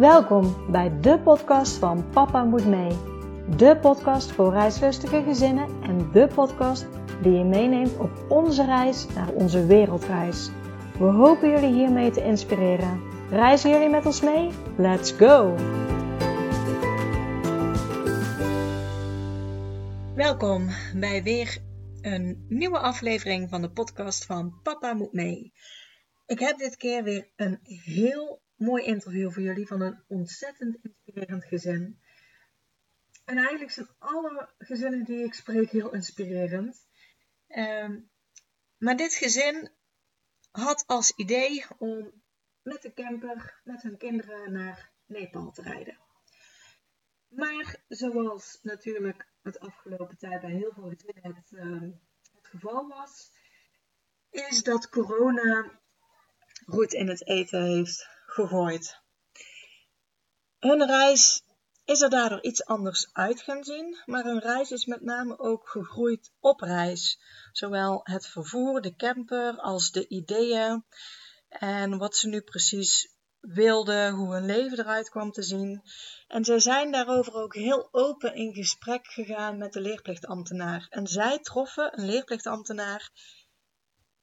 Welkom bij de podcast van Papa Moet Mee. De podcast voor reislustige gezinnen en de podcast die je meeneemt op onze reis naar onze wereldreis. We hopen jullie hiermee te inspireren. Reizen jullie met ons mee? Let's go! Welkom bij weer een nieuwe aflevering van de podcast van Papa Moet Mee. Ik heb dit keer weer een heel mooi interview voor jullie van een ontzettend inspirerend gezin. En eigenlijk zijn alle gezinnen die ik spreek heel inspirerend. Um, maar dit gezin had als idee om met de camper, met hun kinderen naar Nepal te rijden. Maar zoals natuurlijk het afgelopen tijd bij heel veel gezinnen het, uh, het geval was, is dat corona goed in het eten heeft gegooid. Hun reis is er daardoor iets anders uit gaan zien, maar hun reis is met name ook gegroeid op reis. Zowel het vervoer, de camper, als de ideeën en wat ze nu precies wilden, hoe hun leven eruit kwam te zien. En zij zijn daarover ook heel open in gesprek gegaan met de leerplichtambtenaar. En zij troffen een leerplichtambtenaar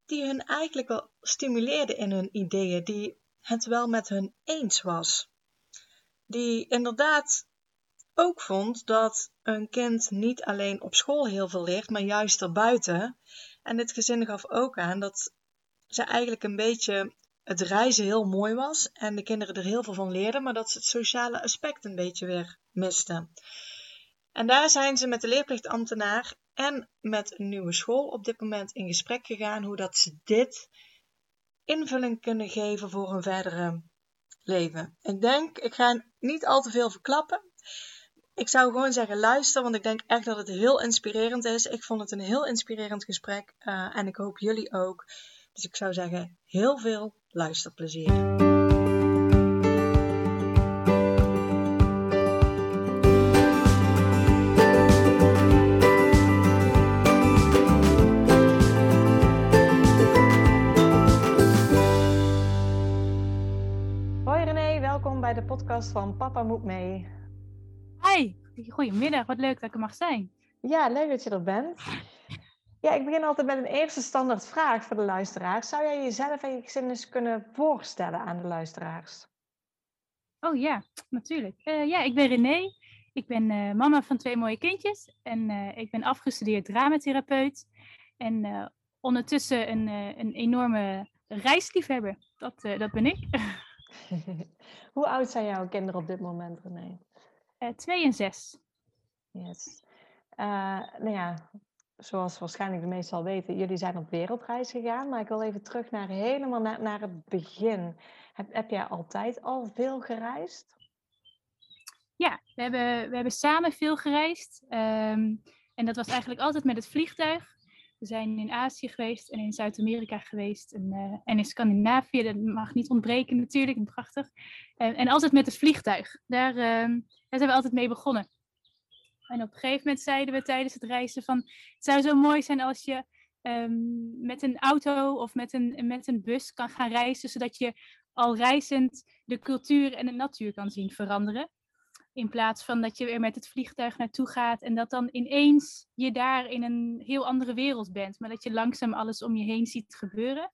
die hun eigenlijk wel stimuleerde in hun ideeën, die het wel met hun eens was. Die inderdaad ook vond dat een kind niet alleen op school heel veel leert, maar juist erbuiten. En dit gezin gaf ook aan dat ze eigenlijk een beetje het reizen heel mooi was en de kinderen er heel veel van leerden, maar dat ze het sociale aspect een beetje weer misten. En daar zijn ze met de leerplichtambtenaar en met een nieuwe school op dit moment in gesprek gegaan hoe dat ze dit invulling kunnen geven voor hun verdere leven. Ik denk, ik ga niet al te veel verklappen. Ik zou gewoon zeggen luister, want ik denk echt dat het heel inspirerend is. Ik vond het een heel inspirerend gesprek uh, en ik hoop jullie ook. Dus ik zou zeggen, heel veel luisterplezier. Podcast van Papa Moet Mee. Hi, goedemiddag. Wat leuk dat ik er mag zijn. Ja, leuk dat je er bent. Ja, ik begin altijd met een eerste standaard vraag voor de luisteraars. Zou jij jezelf en je gezin eens kunnen voorstellen aan de luisteraars? Oh ja, natuurlijk. Uh, ja, ik ben René. Ik ben uh, mama van twee mooie kindjes. En uh, ik ben afgestudeerd dramatherapeut. En ondertussen een, een enorme reisliefhebber. Dat, dat ben ik. Hoe oud zijn jouw kinderen op dit moment, René? twee en zes. Yes. nou ja, zoals waarschijnlijk de meesten al weten, jullie zijn op wereldreis gegaan. Maar ik wil even terug naar helemaal naar, naar het begin. Heb, heb jij altijd al veel gereisd? Ja, we hebben, we hebben samen veel gereisd. Ehm, en dat was eigenlijk altijd met het vliegtuig. We zijn in Azië geweest en in Zuid-Amerika geweest en, uh, en in Scandinavië. Dat mag niet ontbreken natuurlijk, prachtig. Uh, en altijd met het vliegtuig. Daar, uh, zijn we altijd mee begonnen. En op een gegeven moment zeiden we tijdens het reizen van... Het zou zo mooi zijn als je um, met een auto of met een, met een bus kan gaan reizen... zodat je al reizend de cultuur en de natuur kan zien veranderen. In plaats van dat je er met het vliegtuig naartoe gaat en dat dan ineens je daar in een heel andere wereld bent. Maar dat je langzaam alles om je heen ziet gebeuren.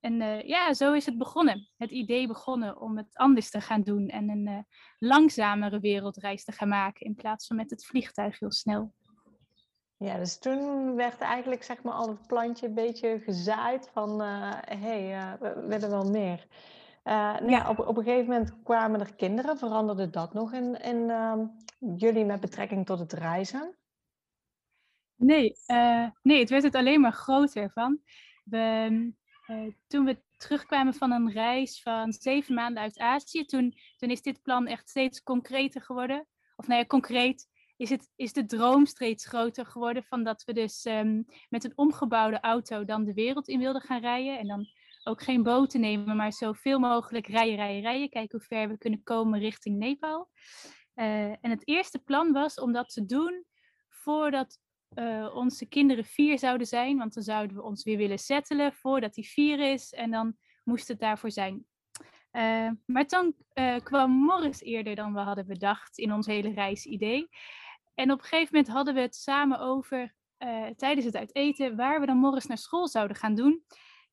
En uh, ja, zo is het begonnen. Het idee begonnen om het anders te gaan doen en een uh, langzamere wereldreis te gaan maken in plaats van met het vliegtuig heel snel. Ja, dus toen werd eigenlijk zeg maar al het plantje een beetje gezaaid van hé, uh, hey, we willen wel meer. Nou ja, op, op een gegeven moment kwamen er kinderen. Veranderde dat nog in, in ehm, jullie met betrekking tot het reizen? Nee, nee, het werd het alleen maar groter van. We, uh, toen we terugkwamen van een reis van zeven maanden uit Azië, toen, toen is dit plan echt steeds concreter geworden. Of nou ja, concreet is, het, is de droom steeds groter geworden van dat we dus um, met een omgebouwde auto dan de wereld in wilden gaan rijden. En dan ook geen boten nemen, maar zoveel mogelijk rijden, rijden, rijden. Kijken hoe ver we kunnen komen richting Nepal. Uh, en het eerste plan was om dat te doen voordat uh, onze kinderen vier zouden zijn. Want dan zouden we ons weer willen settelen voordat hij vier is. En dan moest het daarvoor zijn. Uh, maar toen kwam Morris eerder dan we hadden bedacht in ons hele reisidee. En op een gegeven moment hadden we het samen over, tijdens het uiteten, waar we dan Morris naar school zouden gaan doen.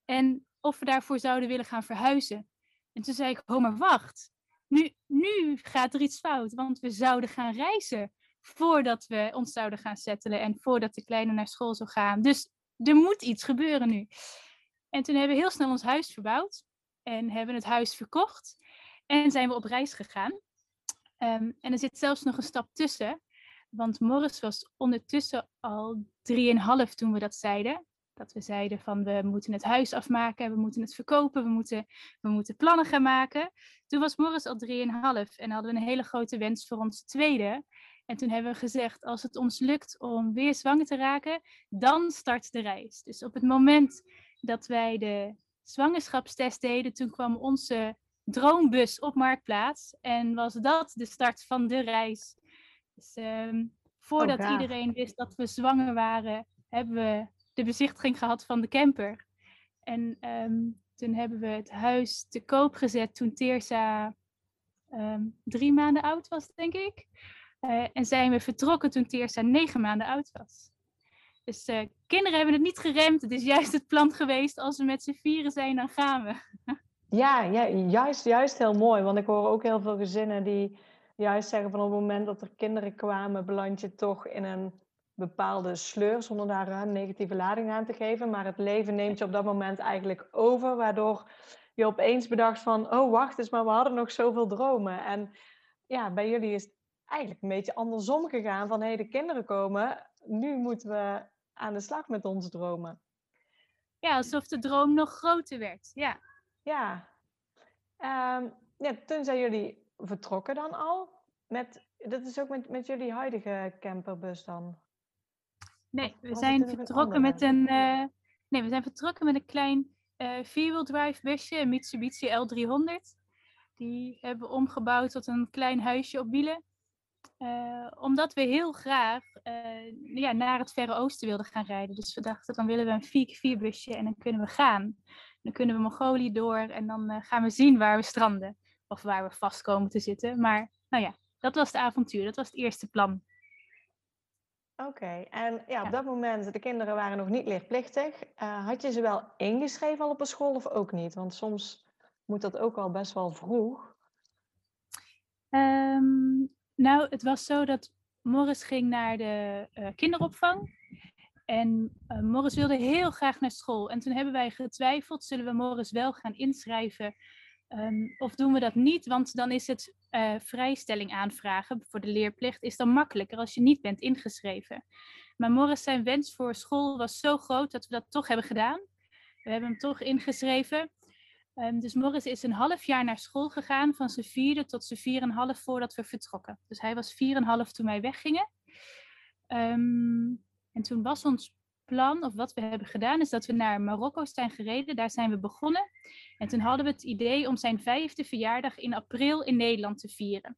En of we daarvoor zouden willen gaan verhuizen. En toen zei ik, oh maar wacht, nu, nu gaat er iets fout, want we zouden gaan reizen voordat we ons zouden gaan settelen en voordat de kleine naar school zou gaan. Dus er moet iets gebeuren nu. En toen hebben we heel snel ons huis verbouwd en hebben het huis verkocht en zijn we op reis gegaan. Um, en er zit zelfs nog een stap tussen, want Morris was ondertussen al drieënhalf toen we dat zeiden. Dat we zeiden van we moeten het huis afmaken, we moeten het verkopen, we moeten, we moeten plannen gaan maken. Toen was Morris al drieënhalf en hadden we een hele grote wens voor onze tweede. En toen hebben we gezegd, als het ons lukt om weer zwanger te raken, dan start de reis. Dus op het moment dat wij de zwangerschapstest deden, toen kwam onze droombus op Marktplaats. En was dat de start van de reis. Dus um, voordat oh, iedereen wist dat we zwanger waren, hebben we de bezichtiging gehad van de camper. En um, toen hebben we het huis te koop gezet toen Teersa um, drie maanden oud was, denk ik. Uh, en zijn we vertrokken toen Teersa negen maanden oud was. Dus uh, kinderen hebben het niet geremd. Het is juist het plan geweest. Als we met z'n vieren zijn, dan gaan we. ja, ja juist, juist heel mooi. Want ik hoor ook heel veel gezinnen die juist zeggen van op het moment dat er kinderen kwamen, beland je toch in een bepaalde sleur, zonder daar een negatieve lading aan te geven. Maar het leven neemt je op dat moment eigenlijk over, waardoor je opeens bedacht van, oh wacht eens, maar we hadden nog zoveel dromen. En ja, bij jullie is het eigenlijk een beetje andersom gegaan van, hé, hey, de kinderen komen, nu moeten we aan de slag met onze dromen. Ja, alsof de droom nog groter werd, ja. Ja. Um, ja toen zijn jullie vertrokken dan al? Met, dat is ook met, met jullie huidige camperbus dan? Nee, we zijn vertrokken met een. Uh, nee, we zijn vertrokken met een klein uh, vierwheel drive busje, een Mitsubishi L300. Die hebben we omgebouwd tot een klein huisje op wielen. Uh, omdat we heel graag ja, naar het Verre Oosten wilden gaan rijden. Dus we dachten, dan willen we een 4x4 busje en dan kunnen we gaan. Dan kunnen we Mongolië door en dan gaan we zien waar we stranden. Of waar we vast komen te zitten. Maar nou ja, dat was het avontuur. Dat was het eerste plan. Oké, en ja, op dat moment, de kinderen waren nog niet leerplichtig. Uh, had je ze wel ingeschreven al op een school of ook niet? Want soms moet dat ook al best wel vroeg. Um, nou, het was zo dat Morris ging naar de uh, kinderopvang. En uh, Morris wilde heel graag naar school. En toen hebben wij getwijfeld, zullen we Morris wel gaan inschrijven Um, of doen we dat niet? Want dan is het uh, vrijstelling aanvragen voor de leerplicht is dan makkelijker als je niet bent ingeschreven. Maar Morris zijn wens voor school was zo groot dat we dat toch hebben gedaan. We hebben hem toch ingeschreven. Um, dus Morris is een half jaar naar school gegaan, van zijn vierde tot zijn vier en half voordat we vertrokken. Dus hij was vier en half toen wij weggingen. Um, en toen was ons plan, of wat we hebben gedaan, is dat we naar Marokko zijn gereden. Daar zijn we begonnen. En toen hadden we het idee om zijn vijfde verjaardag in april in Nederland te vieren.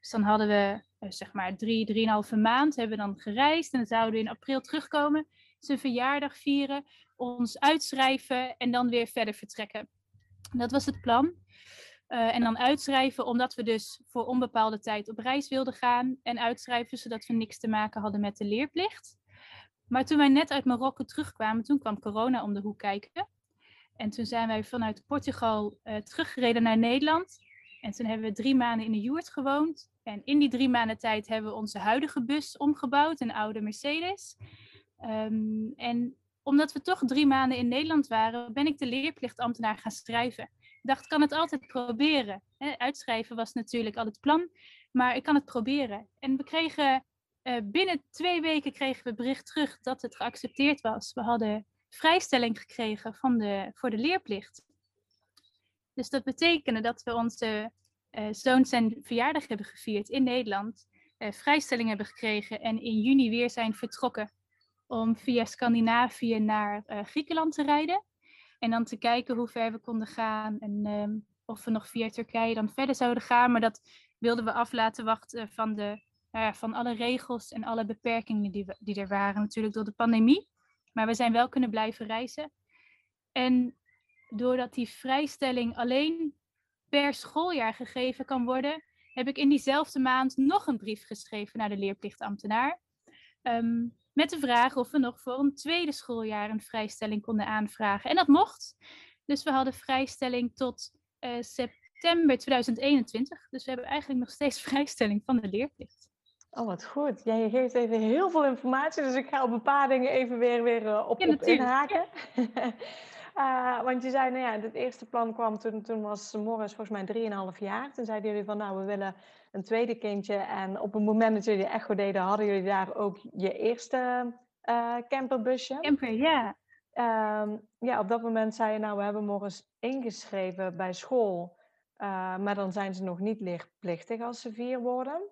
Dus dan hadden we eh, zeg maar drie, drieënhalve maand hebben we dan gereisd. En dan zouden we in april terugkomen, zijn verjaardag vieren, ons uitschrijven en dan weer verder vertrekken. Dat was het plan. Uh, en dan uitschrijven omdat we dus voor onbepaalde tijd op reis wilden gaan. En uitschrijven zodat we niks te maken hadden met de leerplicht. Maar toen wij net uit Marokko terugkwamen, toen kwam corona om de hoek kijken. En toen zijn wij vanuit Portugal uh, teruggereden naar Nederland. En toen hebben we drie maanden in de Joert gewoond. En in die drie maanden tijd hebben we onze huidige bus omgebouwd, een oude Mercedes. Um, en omdat we toch drie maanden in Nederland waren, ben ik de leerplichtambtenaar gaan schrijven. Ik dacht, kan het altijd proberen. uitschrijven was natuurlijk al het plan, maar ik kan het proberen. En we kregen uh, binnen twee weken kregen we bericht terug dat het geaccepteerd was. We hadden vrijstelling gekregen van de, voor de leerplicht. Dus dat betekende dat we onze uh, zoon zijn verjaardag hebben gevierd in Nederland, uh, vrijstelling hebben gekregen en in juni weer zijn vertrokken om via Scandinavië naar Griekenland te rijden. En dan te kijken hoe ver we konden gaan en ehm, of we nog via Turkije dan verder zouden gaan. Maar dat wilden we af laten wachten van, de, nou van alle regels en alle beperkingen die, die er waren natuurlijk door de pandemie. Maar we zijn wel kunnen blijven reizen. En doordat die vrijstelling alleen per schooljaar gegeven kan worden, heb ik in diezelfde maand nog een brief geschreven naar de leerplichtambtenaar. Ehm, met de vraag of we nog voor een tweede schooljaar een vrijstelling konden aanvragen. En dat mocht. Dus we hadden vrijstelling tot uh, september 2021. Dus we hebben eigenlijk nog steeds vrijstelling van de leerplicht. Oh, wat goed. Ja, je geeft even heel veel informatie, dus ik ga op een paar dingen even weer, weer uh, op, op inhaken. uh, want je zei, nou ja, het eerste plan kwam toen, toen was Morris volgens mij 3,5 jaar. Toen zeiden jullie van, nou, we willen een tweede kindje. En op het moment dat jullie echo deden, hadden jullie daar ook je eerste uh, camperbusje. Camper, ja. Um, ja, op dat moment zei je, nou, we hebben Morris ingeschreven bij school. Maar dan zijn ze nog niet leerplichtig als ze vier worden.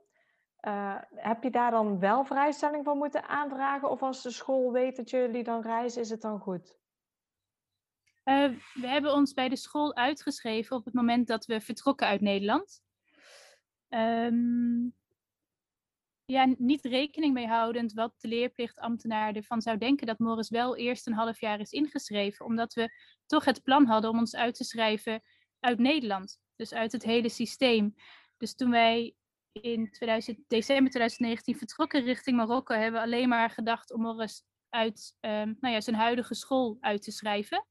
Uh, heb je daar dan wel vrijstelling voor moeten aanvragen? Of als de school weet dat jullie dan reizen, is het dan goed? Uh, we hebben ons bij de school uitgeschreven op het moment dat we vertrokken uit Nederland. Um, ja, niet rekening mee houdend wat de leerplichtambtenaar ervan zou denken dat Morris wel eerst een half jaar is ingeschreven, omdat we toch het plan hadden om ons uit te schrijven uit Nederland, dus uit het hele systeem. Dus toen wij in 2000, december 2019 vertrokken richting Marokko, hebben we alleen maar gedacht om Morris uit um, nou ja, zijn huidige school uit te schrijven.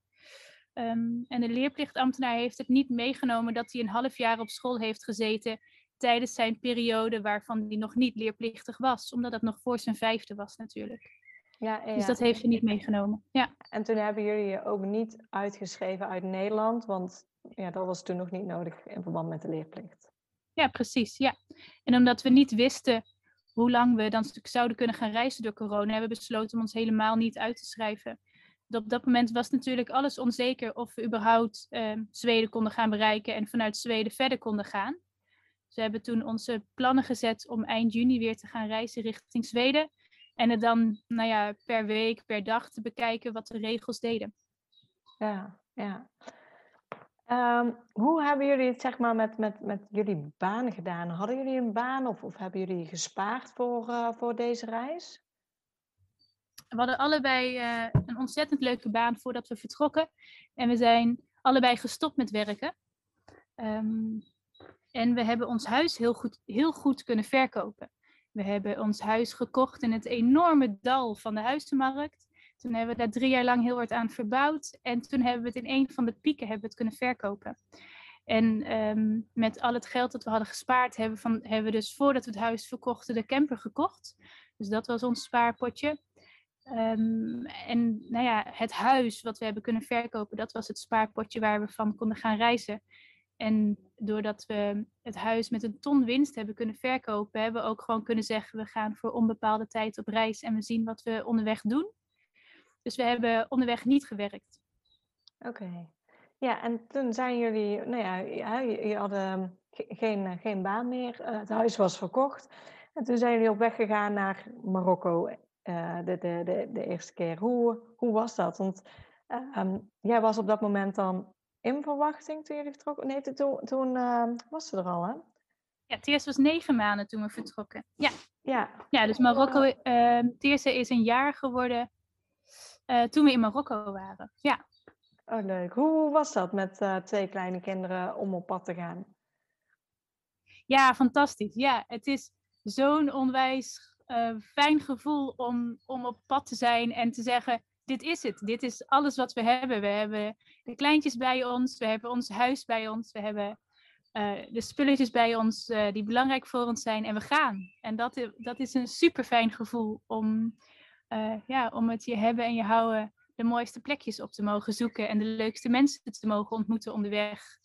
Um, en de leerplichtambtenaar heeft het niet meegenomen dat hij een half jaar op school heeft gezeten tijdens zijn periode waarvan hij nog niet leerplichtig was, omdat dat nog voor zijn vijfde was natuurlijk. Ja, ja. Dus dat heeft hij niet meegenomen. Ja. En toen hebben jullie je ook niet uitgeschreven uit Nederland, want ja, dat was toen nog niet nodig in verband met de leerplicht. Ja, precies. Ja. En omdat we niet wisten hoe lang we dan zouden kunnen gaan reizen door corona, hebben we besloten om ons helemaal niet uit te schrijven. Op dat moment was natuurlijk alles onzeker of we überhaupt eh, Zweden konden gaan bereiken en vanuit Zweden verder konden gaan. Dus we hebben toen onze plannen gezet om eind juni weer te gaan reizen richting Zweden. En het dan nou ja, per week, per dag te bekijken wat de regels deden. Ja, ja. Um, hoe hebben jullie het zeg maar, met, met, met jullie baan gedaan? Hadden jullie een baan of, of hebben jullie gespaard voor, uh, voor deze reis? We hadden allebei uh, een ontzettend leuke baan voordat we vertrokken. En we zijn allebei gestopt met werken. Um, en we hebben ons huis heel goed, heel goed kunnen verkopen. We hebben ons huis gekocht in het enorme dal van de huizenmarkt. Toen hebben we daar drie jaar lang heel hard aan verbouwd. En toen hebben we het in een van de pieken hebben we het kunnen verkopen. En um, met al het geld dat we hadden gespaard, hebben, van, hebben we dus voordat we het huis verkochten de camper gekocht. Dus dat was ons spaarpotje. Um, en nou ja, het huis wat we hebben kunnen verkopen, dat was het spaarpotje waar we van konden gaan reizen. En doordat we het huis met een ton winst hebben kunnen verkopen, hebben we ook gewoon kunnen zeggen: we gaan voor onbepaalde tijd op reis en we zien wat we onderweg doen. Dus we hebben onderweg niet gewerkt. Oké. Ja, en toen zijn jullie, nou ja, je, hadden geen, geen baan meer. Eh, het huis was verkocht. En toen zijn jullie op weg gegaan naar Marokko uh, de, de, de, de eerste keer. Hoe, hoe was dat? Want uh, jij was op dat moment dan in verwachting toen jullie vertrokken? Nee, toen, toen uh, was ze er al, hè? Ja, Teers was negen maanden toen we vertrokken. Ja, ja. ja dus Marokko, uh, is een jaar geworden uh, toen we in Marokko waren. Ja. Oh, leuk. Hoe was dat met uh, twee kleine kinderen om op pad te gaan? Ja, fantastisch. Ja, het is zo'n onwijs uh, fijn gevoel om, om op pad te zijn en te zeggen: dit is het. Dit is alles wat we hebben. We hebben de kleintjes bij ons, we hebben ons huis bij ons, we hebben uh, de spulletjes bij ons uh, die belangrijk voor ons zijn en we gaan. En dat, dat is een super fijn gevoel om, uh, ja, om het je hebben en je houden de mooiste plekjes op te mogen zoeken en de leukste mensen te mogen ontmoeten onderweg.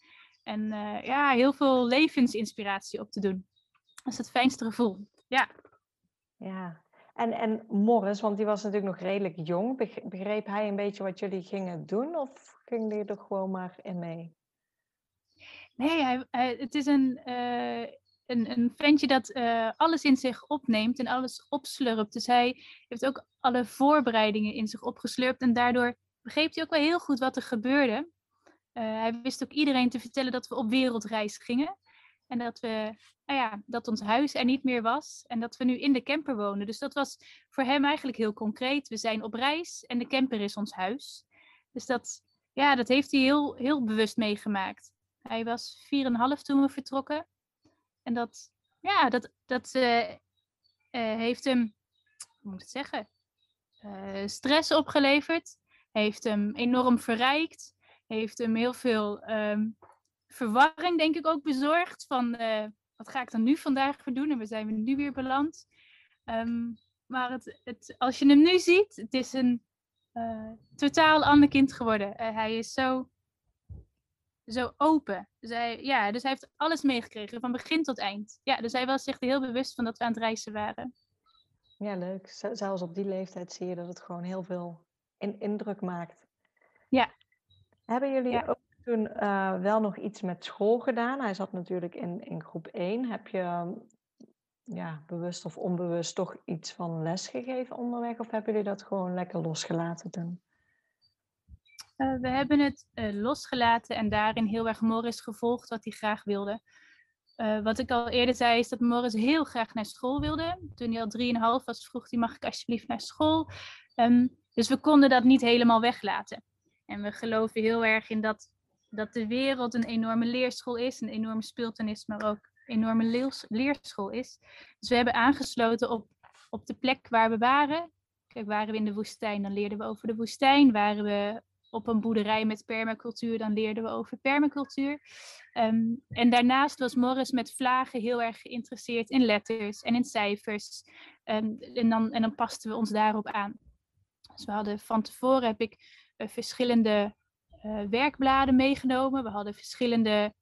En ja, heel veel levensinspiratie op te doen. Dat is het fijnste gevoel. Ja. Ja, en, en Morris, want die was natuurlijk nog redelijk jong, begreep hij een beetje wat jullie gingen doen of ging hij er gewoon maar in mee? Nee, hij, hij, het is een, uh, een, ventje dat uh, alles in zich opneemt en alles opslurpt. Dus hij heeft ook alle voorbereidingen in zich opgeslurpt en daardoor begreep hij ook wel heel goed wat er gebeurde. Uh, hij wist ook iedereen te vertellen dat we op wereldreis gingen. En dat, we, nou ja, dat ons huis er niet meer was en dat we nu in de camper wonen. Dus dat was voor hem eigenlijk heel concreet. We zijn op reis en de camper is ons huis. Dus dat, ja, dat heeft hij heel, heel bewust meegemaakt. Hij was 4,5 toen we vertrokken. En dat, ja, dat, dat uh, uh, heeft hem, hoe moet ik het zeggen, uh, stress opgeleverd. Heeft hem enorm verrijkt. Heeft hem heel veel um, verwarring, denk ik, ook bezorgd. Van wat ga ik dan nu vandaag voor doen? En waar zijn we nu weer beland? Um, maar het, het, als je hem nu ziet, het is een totaal ander kind geworden. hij is zo zo open. Dus hij, ja, dus hij heeft alles meegekregen, van begin tot eind. Ja, dus hij was zich er heel bewust van dat we aan het reizen waren. Ja, leuk. Zelfs op die leeftijd zie je dat het gewoon heel veel in indruk maakt. Ja. Hebben jullie ook toen uh, wel nog iets met school gedaan? Hij zat natuurlijk in, in groep 1. Heb je ja, bewust of onbewust toch iets van les gegeven onderweg? Of hebben jullie dat gewoon lekker losgelaten toen? Uh, we hebben het uh, losgelaten en daarin heel erg Morris gevolgd wat hij graag wilde. Uh, wat ik al eerder zei, is dat Morris heel graag naar school wilde. Toen hij al 3,5 was, vroeg hij: Mag ik alsjeblieft naar school? Um, dus we konden dat niet helemaal weglaten. En we geloven heel erg in dat, dat de wereld een enorme leerschool is, een enorme speeltuin maar ook een enorme leers, leerschool is. Dus we hebben aangesloten op, op de plek waar we waren. Kijk, waren we in de woestijn, dan leerden we over de woestijn. Waren we op een boerderij met permacultuur, dan leerden we over permacultuur. Um, en daarnaast was Morris met vlagen heel erg geïnteresseerd in letters en in cijfers. Um, en, dan, en dan pasten we ons daarop aan. Dus we hadden van tevoren heb ik uh, verschillende uh, werkbladen meegenomen. We hadden verschillende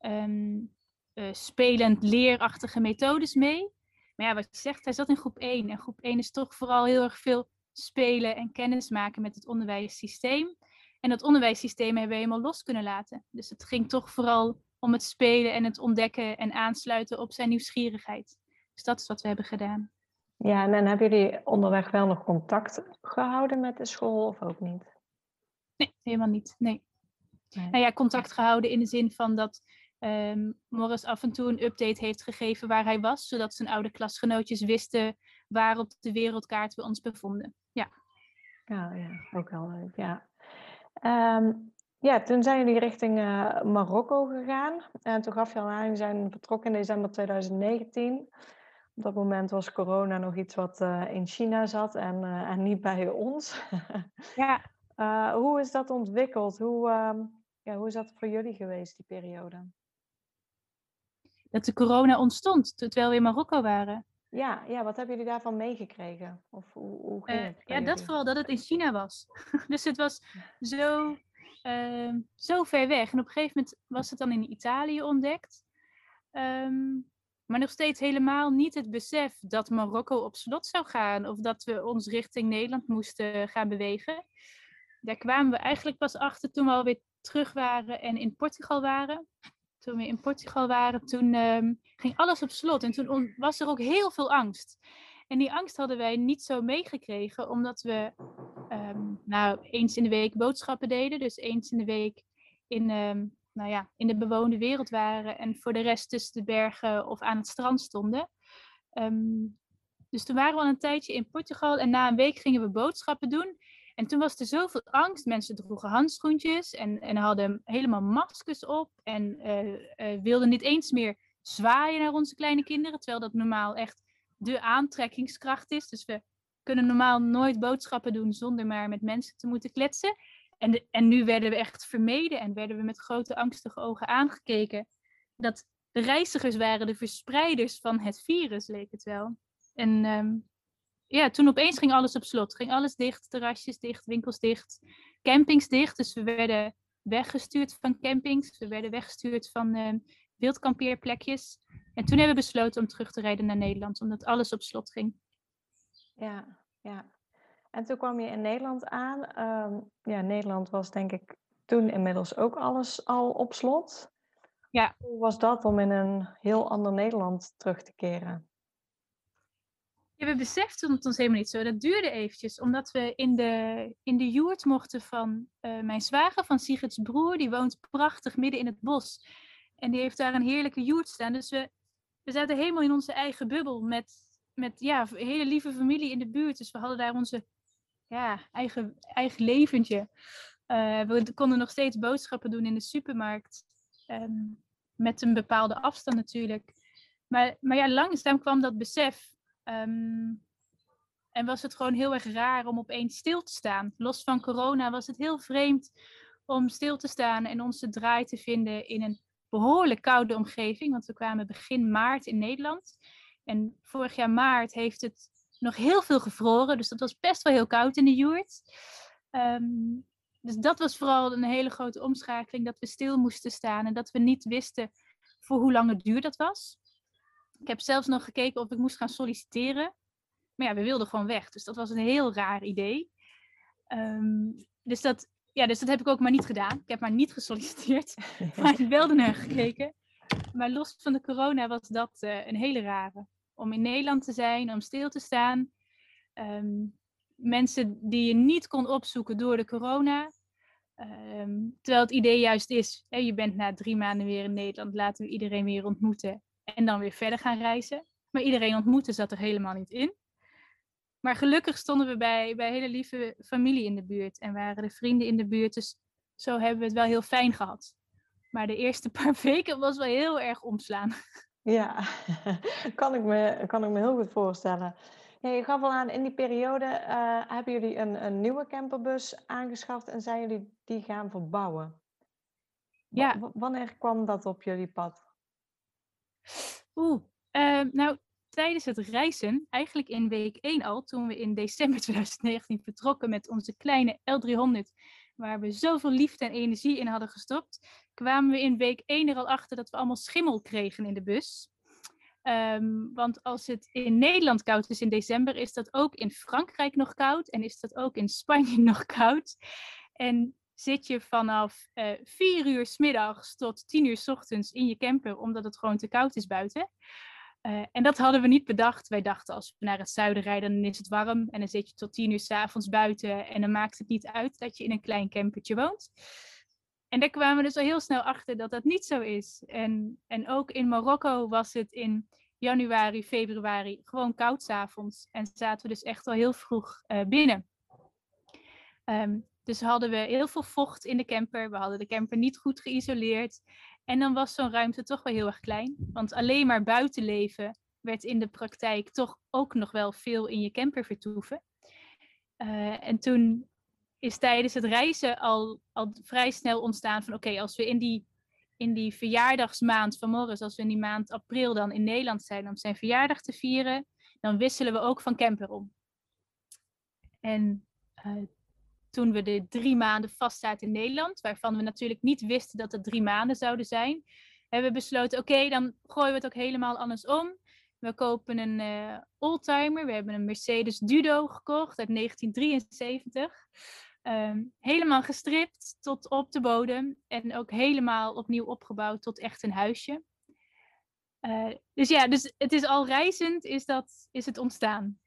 um, uh, spelend leerachtige methodes mee. Maar ja, wat je zegt, hij zat in groep 1. En groep 1 is toch vooral heel erg veel spelen en kennis maken met het onderwijssysteem. En dat onderwijssysteem hebben we helemaal los kunnen laten. Dus het ging toch vooral om het spelen en het ontdekken en aansluiten op zijn nieuwsgierigheid. Dus dat is wat we hebben gedaan. Ja, en, hebben jullie onderweg wel nog contact gehouden met de school of ook niet? Nee, helemaal niet. Nee. nee. Nou ja, contact gehouden in de zin van dat um, Morris af en toe een update heeft gegeven waar hij was, zodat zijn oude klasgenootjes wisten waar op de wereldkaart we ons bevonden. Ja. Ja, ja ook wel leuk. Ja. Um, ja, toen zijn jullie richting uh, Marokko gegaan. En toen gaf je al aan, jullie zijn vertrokken in december 2019. Op dat moment was corona nog iets wat uh, in China zat en, uh, en niet bij ons. ja. hoe is dat ontwikkeld? Hoe, ehm, ja, hoe is dat voor jullie geweest, die periode? Dat de corona ontstond terwijl we in Marokko waren. Ja, ja, wat hebben jullie daarvan meegekregen? Of hoe, hoe ging het? ja, dat vooral dat het in China was. dus het was zo, uh, zo ver weg. En op een gegeven moment was het dan in Italië ontdekt. Um, maar nog steeds helemaal niet het besef dat Marokko op slot zou gaan. Of dat we ons richting Nederland moesten gaan bewegen. Daar kwamen we eigenlijk pas achter toen we alweer terug waren en in Portugal waren toen we in Portugal waren, toen um, ging alles op slot. En toen was er ook heel veel angst. En die angst hadden wij niet zo meegekregen, omdat we um, nou, eens in de week boodschappen deden. Dus eens in de week in, um, nou ja, in de bewoonde wereld waren. En voor de rest tussen de bergen of aan het strand stonden. dus toen waren we al een tijdje in Portugal. En na een week gingen we boodschappen doen. En toen was er zoveel angst. Mensen droegen handschoentjes en, en hadden helemaal maskers op. En uh, uh, wilden niet eens meer zwaaien naar onze kleine kinderen. Terwijl dat normaal echt de aantrekkingskracht is. Dus we kunnen normaal nooit boodschappen doen zonder maar met mensen te moeten kletsen. En, en nu werden we echt vermeden en werden we met grote angstige ogen aangekeken. Dat de reizigers waren de verspreiders van het virus, leek het wel. En um, ja, toen opeens ging alles op slot. Ging alles dicht, terrasjes dicht, winkels dicht, campings dicht. Dus we werden weggestuurd van campings. We werden weggestuurd van uh, wildkampeerplekjes. En toen hebben we besloten om terug te rijden naar Nederland, omdat alles op slot ging. Ja, ja. En toen kwam je in Nederland aan. Um, ja, Nederland was denk ik toen inmiddels ook alles al op slot. Ja. Hoe was dat om in een heel ander Nederland terug te keren? Ja, we beseften het ons helemaal niet zo. Dat duurde eventjes, omdat we in de, in de joert mochten van uh, mijn zwager, van Sigrid's broer. Die woont prachtig midden in het bos. En die heeft daar een heerlijke joert staan. Dus we, we zaten helemaal in onze eigen bubbel met, met ja, hele lieve familie in de buurt. Dus we hadden daar onze ja, eigen, eigen leventje. Uh, we konden nog steeds boodschappen doen in de supermarkt. Ehm, met een bepaalde afstand natuurlijk. Maar, maar ja, langzaam kwam dat besef. Ehm, en was het gewoon heel erg raar om opeens stil te staan. Los van corona was het heel vreemd om stil te staan en onze draai te vinden in een behoorlijk koude omgeving. Want we kwamen begin maart in Nederland. En vorig jaar maart heeft het nog heel veel gevroren. Dus dat was best wel heel koud in de joert. Ehm, dus dat was vooral een hele grote omschakeling. Dat we stil moesten staan en dat we niet wisten voor hoe lang het duur dat was. Ik heb zelfs nog gekeken of ik moest gaan solliciteren. Maar ja, we wilden gewoon weg. Dus dat was een heel raar idee. Ehm, dus, dat, ja, dus dat heb ik ook maar niet gedaan. Ik heb maar niet gesolliciteerd. maar ik wilde naar gekeken. Maar los van de corona was dat uh, een hele rare. Om in Nederland te zijn, om stil te staan. Ehm, mensen die je niet kon opzoeken door de corona. Um, terwijl het idee juist is, hè, je bent na drie maanden weer in Nederland, laten we iedereen weer ontmoeten en dan weer verder gaan reizen. Maar iedereen ontmoeten zat er helemaal niet in. Maar gelukkig stonden we bij, bij hele lieve familie in de buurt en waren de vrienden in de buurt. Dus zo hebben we het wel heel fijn gehad. Maar de eerste paar weken was wel heel erg omslaan. Ja, kan ik me, kan ik me heel goed voorstellen. je gaf al aan, in die periode uh, hebben jullie een, een nieuwe camperbus aangeschaft en zijn jullie die gaan verbouwen. Ja. wanneer kwam dat op jullie pad? Oeh, uh, nou tijdens het reizen, eigenlijk in week 1 al, toen we in december 2019 vertrokken met onze kleine L300, waar we zoveel liefde en energie in hadden gestopt, kwamen we in week 1 er al achter dat we allemaal schimmel kregen in de bus. Um, want als het in Nederland koud is in december, is dat ook in Frankrijk nog koud en is dat ook in Spanje nog koud. En zit je vanaf uh, eh, 4 uur s middags tot 10 uur s ochtends in je camper, omdat het gewoon te koud is buiten. Uh, en dat hadden we niet bedacht. Wij dachten als we naar het zuiden rijden, dan is het warm. En dan zit je tot 10 uur s avonds buiten. En dan maakt het niet uit dat je in een klein campertje woont. En daar kwamen we dus al heel snel achter dat dat niet zo is. En, en ook in Marokko was het in januari, februari gewoon koud s'avonds. En zaten we dus echt al heel vroeg uh, binnen. Um, dus hadden we heel veel vocht in de camper. We hadden de camper niet goed geïsoleerd. En dan was zo'n ruimte toch wel heel erg klein. Want alleen maar buiten leven werd in de praktijk toch ook nog wel veel in je camper vertoeven. Uh, en toen is tijdens het reizen al, al vrij snel ontstaan van oké, als we in die, in die verjaardagsmaand van Morris, als we in die maand april dan in Nederland zijn om zijn verjaardag te vieren, dan wisselen we ook van camper om. En uh, toen we de drie maanden vastzaten in Nederland, waarvan we natuurlijk niet wisten dat het drie maanden zouden zijn, hebben we besloten, oké, dan gooien we het ook helemaal anders om. We kopen een uh, oldtimer. We hebben een Mercedes Dudo gekocht uit 1973. Ehm, helemaal gestript tot op de bodem. En ook helemaal opnieuw opgebouwd tot echt een huisje. Uh, dus ja, dus het is al reizend is, dat, is het ontstaan.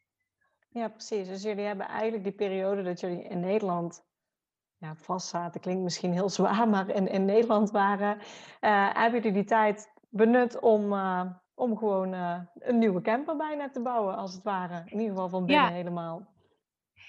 Ja, precies. Dus jullie hebben eigenlijk die periode dat jullie in Nederland ja, vast zaten, klinkt misschien heel zwaar, maar in, in Nederland waren, uh, hebben jullie die tijd benut om, uh, om gewoon uh, een nieuwe camper bijna te bouwen, als het ware. In ieder geval van binnen ja. helemaal.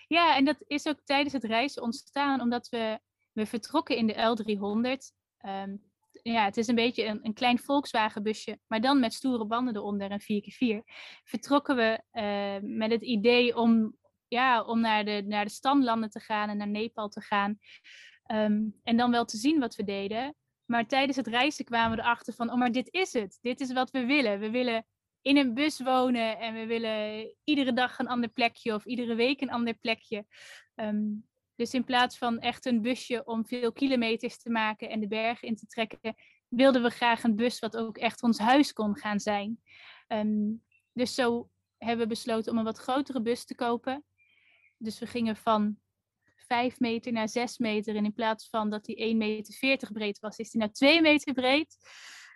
Ja, en dat is ook tijdens het reizen ontstaan, omdat we, we vertrokken in de L300. Um, ja, het is een beetje een, een klein Volkswagenbusje, maar dan met stoere banden eronder en 4x4. Vertrokken we uh, met het idee om, ja, om naar, de, naar de stamlanden te gaan en naar Nepal te gaan. Um, en dan wel te zien wat we deden. Maar tijdens het reizen kwamen we erachter van, oh maar dit is het. Dit is wat we willen. We willen in een bus wonen en we willen iedere dag een ander plekje of iedere week een ander plekje. Um, dus in plaats van echt een busje om veel kilometers te maken en de bergen in te trekken, wilden we graag een bus wat ook echt ons huis kon gaan zijn. Um, dus zo hebben we besloten om een wat grotere bus te kopen. Dus we gingen van 5 meter naar 6 meter. En in plaats van dat die 1,40 meter breed was, is die nou 2 meter breed.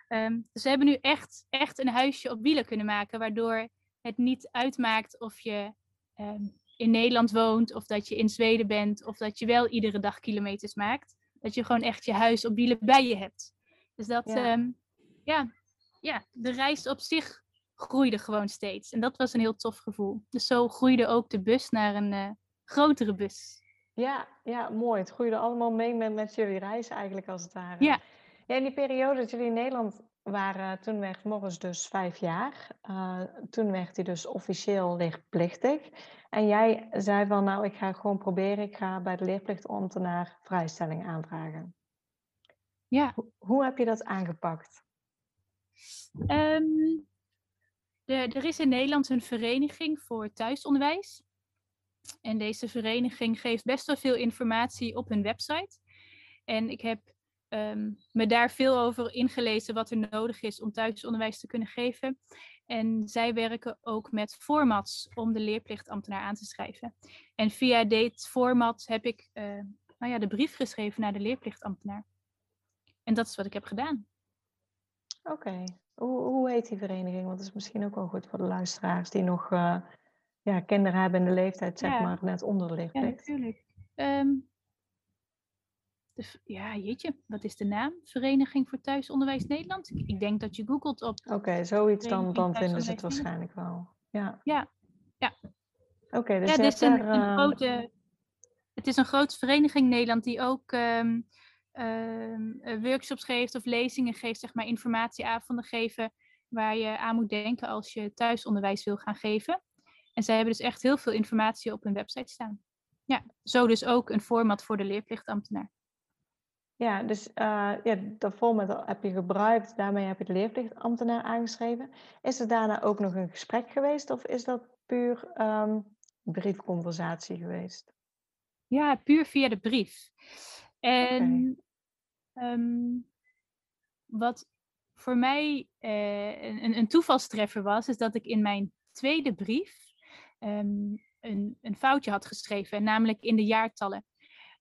Um, dus we hebben nu echt, echt een huisje op wielen kunnen maken, waardoor het niet uitmaakt of je um, in Nederland woont, of dat je in Zweden bent, of dat je wel iedere dag kilometers maakt. Dat je gewoon echt je huis op wielen bij je hebt. Dus dat, ja, um, ja, ja de reis op zich groeide gewoon steeds. En dat was een heel tof gevoel. Dus zo groeide ook de bus naar een uh, grotere bus. Ja, ja, mooi. Het groeide allemaal mee met, met jullie reis eigenlijk als het ware. Ja. Ja, in die periode dat jullie in Nederland waren, toen werd Morris dus vijf jaar. Uh, toen werd hij dus officieel leerplichtig. En jij zei van, nou, ik ga gewoon proberen, ik ga bij de leerplichtambtenaar vrijstelling aanvragen. Ja. Hoe, hoe heb je dat aangepakt? Um, de, er is in Nederland een vereniging voor thuisonderwijs. En deze vereniging geeft best wel veel informatie op hun website. En ik heb um, me daar veel over ingelezen wat er nodig is om thuisonderwijs te kunnen geven. En zij werken ook met formats om de leerplichtambtenaar aan te schrijven. En via dit format heb ik uh, nou ja, de brief geschreven naar de leerplichtambtenaar. En dat is wat ik heb gedaan. Oké. Hoe, hoe heet die vereniging? Want dat is misschien ook wel goed voor de luisteraars die nog uh, ja, kinderen hebben in de leeftijd, zeg ja. maar, net onder de leerplicht. Ja, natuurlijk. Um, de, ja, jeetje, wat is de naam? Vereniging voor Thuisonderwijs Nederland? Ik, ik denk dat je googelt op. Oké, okay, zoiets dan, dan vinden ze het waarschijnlijk wel. Ja. Ja. ja. Oké, okay, dus ja, dit is een, uh... grote. Het is een grote vereniging in Nederland die ook um, uh, workshops geeft of lezingen geeft, zeg maar informatieavonden geven, waar je aan moet denken als je thuisonderwijs wil gaan geven. En zij hebben dus echt heel veel informatie op hun website staan. Ja, zo dus ook een format voor de leerplichtambtenaar. Ja, dus uh, ja, dat format heb je gebruikt, daarmee heb je de leerplichtambtenaar aangeschreven. Is er daarna ook nog een gesprek geweest of is dat puur um, briefconversatie geweest? Ja, puur via de brief. En okay. um, wat voor mij uh, een, een toevalstreffer was, is dat ik in mijn tweede brief um, een, een foutje had geschreven, namelijk in de jaartallen.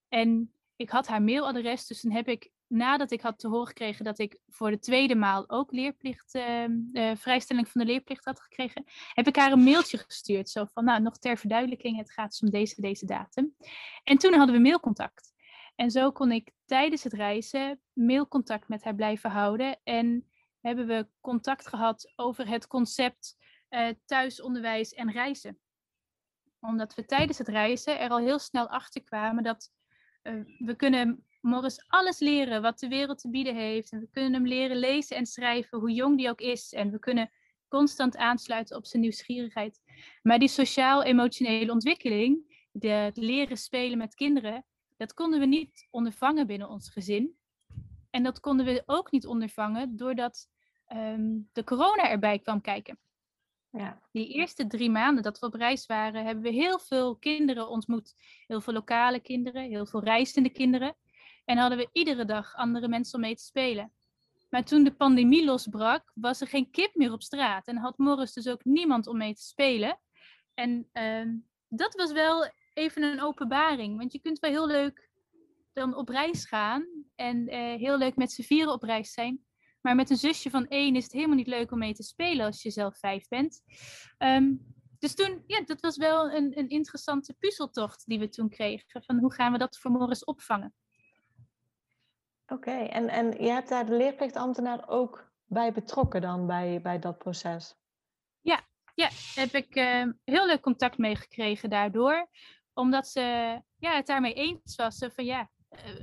En ik had haar mailadres, dus dan heb ik, nadat ik had te horen gekregen dat ik voor de tweede maal ook leerplicht, uh, uh, vrijstelling van de leerplicht had gekregen, heb ik haar een mailtje gestuurd. Zo van, nou, nog ter verduidelijking, het gaat dus om deze, deze datum. En toen hadden we mailcontact. En zo kon ik tijdens het reizen mailcontact met haar blijven houden. En hebben we contact gehad over het concept uh, thuisonderwijs en reizen. Omdat we tijdens het reizen er al heel snel achter kwamen dat we kunnen Morris alles leren wat de wereld te bieden heeft. En we kunnen hem leren lezen en schrijven, hoe jong die ook is. En we kunnen constant aansluiten op zijn nieuwsgierigheid. Maar die sociaal-emotionele ontwikkeling, het leren spelen met kinderen, dat konden we niet ondervangen binnen ons gezin. En dat konden we ook niet ondervangen doordat um, de corona erbij kwam kijken. Ja. Die eerste drie maanden dat we op reis waren, hebben we heel veel kinderen ontmoet. Heel veel lokale kinderen, heel veel reizende kinderen. En hadden we iedere dag andere mensen om mee te spelen. Maar toen de pandemie losbrak, was er geen kip meer op straat. En had Morris dus ook niemand om mee te spelen. En uh, dat was wel even een openbaring. Want je kunt wel heel leuk dan op reis gaan. En uh, heel leuk met z'n vieren op reis zijn. Maar met een zusje van één is het helemaal niet leuk om mee te spelen als je zelf vijf bent. Um, dus toen, ja, dat was wel een, een interessante puzzeltocht die we toen kregen. Van hoe gaan we dat voor Morris opvangen? Oké, okay. en, en je hebt daar de leerplichtambtenaar ook bij betrokken dan bij, bij dat proces? Ja, ja heb ik uh, heel leuk contact mee gekregen daardoor. Omdat ze ja, het daarmee eens was. Van ja,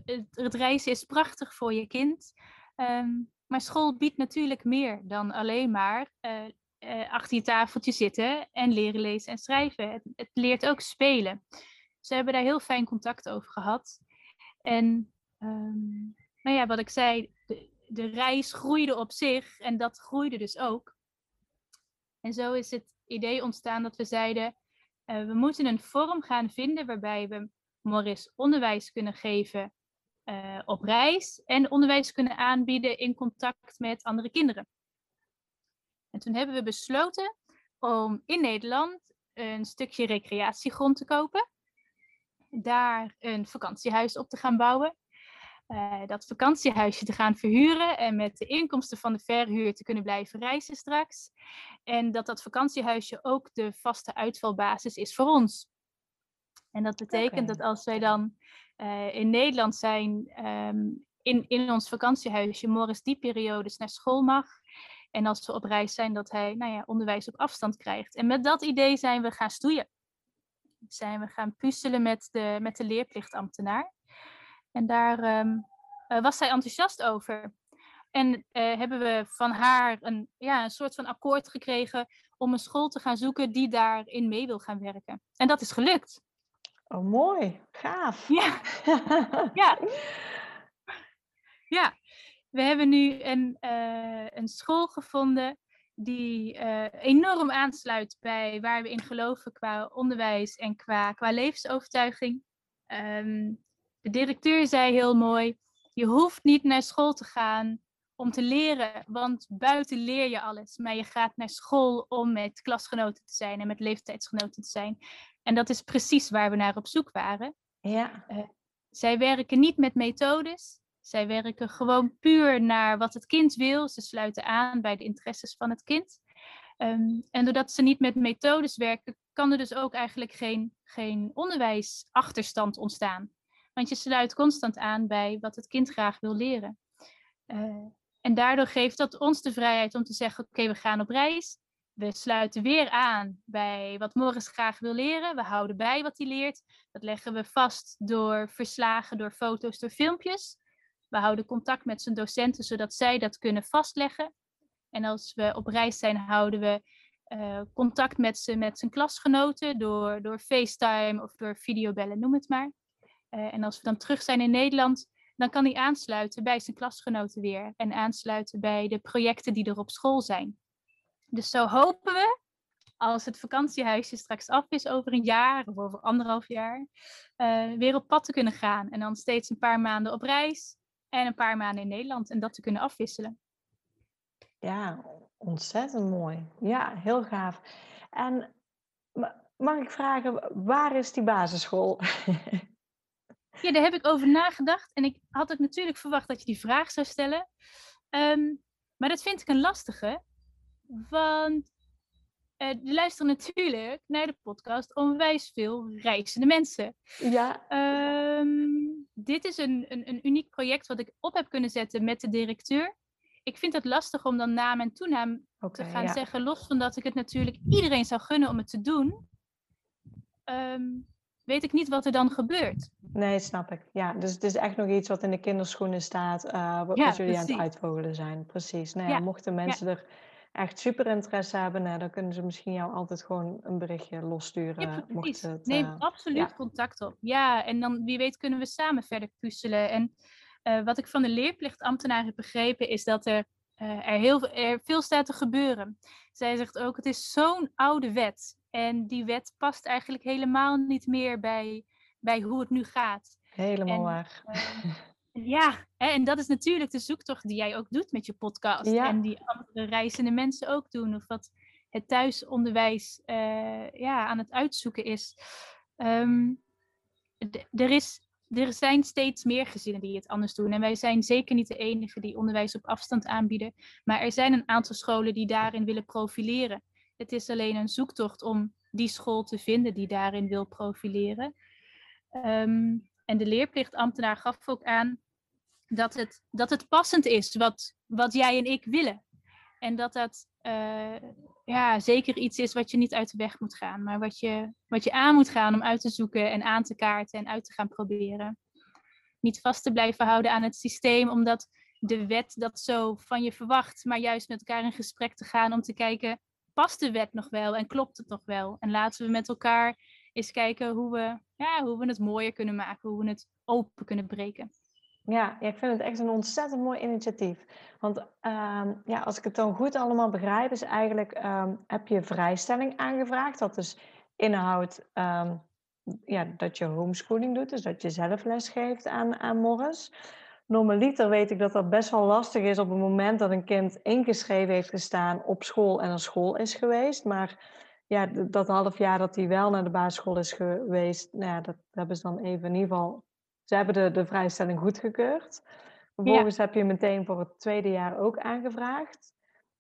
het, het reizen is prachtig voor je kind. Um, maar school biedt natuurlijk meer dan alleen maar uh, uh, achter je tafeltje zitten en leren lezen en schrijven. Het, het, leert ook spelen. Ze hebben daar heel fijn contact over gehad. En um, nou ja, wat ik zei, de, reis groeide op zich en dat groeide dus ook. En zo is het idee ontstaan dat we zeiden, uh, we moeten een vorm gaan vinden waarbij we Morris onderwijs kunnen geven uh, op reis en onderwijs kunnen aanbieden in contact met andere kinderen. En toen hebben we besloten om in Nederland een stukje recreatiegrond te kopen, daar een vakantiehuis op te gaan bouwen, uh, dat vakantiehuisje te gaan verhuren en met de inkomsten van de verhuur te kunnen blijven reizen straks. En dat dat vakantiehuisje ook de vaste uitvalbasis is voor ons. En dat betekent okay. dat als wij dan uh, in Nederland zijn, um, in, in ons vakantiehuisje, Morris die periodes naar school mag. En als we op reis zijn, dat hij nou ja, onderwijs op afstand krijgt. En met dat idee zijn we gaan stoeien. Zijn we gaan puzzelen met de, met de leerplichtambtenaar. En daar um, uh, was zij enthousiast over. En eh, hebben we van haar een, ja, een soort van akkoord gekregen om een school te gaan zoeken die daarin mee wil gaan werken. En dat is gelukt. Oh, mooi. Gaaf. Ja. ja. Ja, we hebben nu een, uh, een school gevonden die uh, enorm aansluit bij waar we in geloven qua onderwijs en qua, qua levensovertuiging. Um, de directeur zei heel mooi: je hoeft niet naar school te gaan om te leren, want buiten leer je alles. Maar je gaat naar school om met klasgenoten te zijn en met leeftijdsgenoten te zijn. En dat is precies waar we naar op zoek waren. Ja. Uh, zij werken niet met methodes. Zij werken gewoon puur naar wat het kind wil. Ze sluiten aan bij de interesses van het kind. Um, en doordat ze niet met methodes werken, kan er dus ook eigenlijk geen, geen onderwijsachterstand ontstaan. Want je sluit constant aan bij wat het kind graag wil leren. Uh, en daardoor geeft dat ons de vrijheid om te zeggen: oké, okay, we gaan op reis. We sluiten weer aan bij wat Morris graag wil leren. We houden bij wat hij leert. Dat leggen we vast door verslagen, door foto's, door filmpjes. We houden contact met zijn docenten, zodat zij dat kunnen vastleggen. En als we op reis zijn, houden we uh, contact met, ze, met zijn klasgenoten door, door FaceTime of door videobellen, noem het maar. Uh, en als we dan terug zijn in Nederland, dan kan hij aansluiten bij zijn klasgenoten weer. En aansluiten bij de projecten die er op school zijn. Dus zo hopen we, als het vakantiehuisje straks af is over een jaar of over anderhalf jaar, uh, weer op pad te kunnen gaan. En dan steeds een paar maanden op reis en een paar maanden in Nederland. En dat te kunnen afwisselen. Ja, ontzettend mooi. Ja, heel gaaf. En mag ik vragen, waar is die basisschool? Ja, daar heb ik over nagedacht. En ik had ook natuurlijk verwacht dat je die vraag zou stellen. Um, maar dat vind ik een lastige. Want uh, er luisteren natuurlijk naar de podcast onwijs veel reizende mensen. Ja. Um, dit is een, een, een uniek project wat ik op heb kunnen zetten met de directeur. Ik vind het lastig om dan naam en toenaam okay, te gaan ja. zeggen. Los van dat ik het natuurlijk iedereen zou gunnen om het te doen. Um, weet ik niet wat er dan gebeurt. Nee, snap ik. Ja, dus het is echt nog iets wat in de kinderschoenen staat, uh, wat, ja, jullie precies. aan het uitvogelen zijn. Precies. Nou ja, ja. mochten mensen er echt super interesse hebben, nou, dan kunnen ze misschien jou altijd gewoon een berichtje lossturen. Ja, mocht het, Neem uh, absoluut contact op. Ja, en dan wie weet kunnen we samen verder puzzelen. En uh, wat ik van de leerplichtambtenaar heb begrepen, is dat er, er, heel, er veel staat te gebeuren. Zij zegt ook, het is zo'n oude wet. En die wet past eigenlijk helemaal niet meer bij, bij hoe het nu gaat. Helemaal en, waar. Ja, en dat is natuurlijk de zoektocht die jij ook doet met je podcast. Ja. En die andere reizende mensen ook doen. Of wat het thuisonderwijs uh, ja, aan het uitzoeken is. Um, er is. Er zijn steeds meer gezinnen die het anders doen. En wij zijn zeker niet de enige die onderwijs op afstand aanbieden. Maar er zijn een aantal scholen die daarin willen profileren. Het is alleen een zoektocht om die school te vinden die daarin wil profileren. Um, en de leerplichtambtenaar gaf ook aan dat het, dat het passend is wat, wat jij en ik willen. En dat dat uh, ja, zeker iets is wat je niet uit de weg moet gaan, maar wat je, wat je aan moet gaan om uit te zoeken en aan te kaarten en uit te gaan proberen. Niet vast te blijven houden aan het systeem, omdat de wet dat zo van je verwacht, maar juist met elkaar in gesprek te gaan om te kijken past de wet nog wel en klopt het nog wel? En laten we met elkaar eens kijken hoe we, ja, hoe we het mooier kunnen maken, hoe we het open kunnen breken. Ja, ik vind het echt een ontzettend mooi initiatief. Want um, ja, als ik het dan goed allemaal begrijp, is eigenlijk um, heb je vrijstelling aangevraagd. Dat dus inhoudt um, ja, dat je homeschooling doet, dus dat je zelf les geeft aan, aan Morris. Normaliter weet ik dat dat best wel lastig is op het moment dat een kind ingeschreven heeft gestaan op school en naar school is geweest. Maar ja, dat half jaar dat hij wel naar de basisschool is geweest, nou ja, dat hebben ze dan even in ieder geval. Ze hebben de, de vrijstelling goedgekeurd. Vervolgens ja. heb je meteen voor het tweede jaar ook aangevraagd.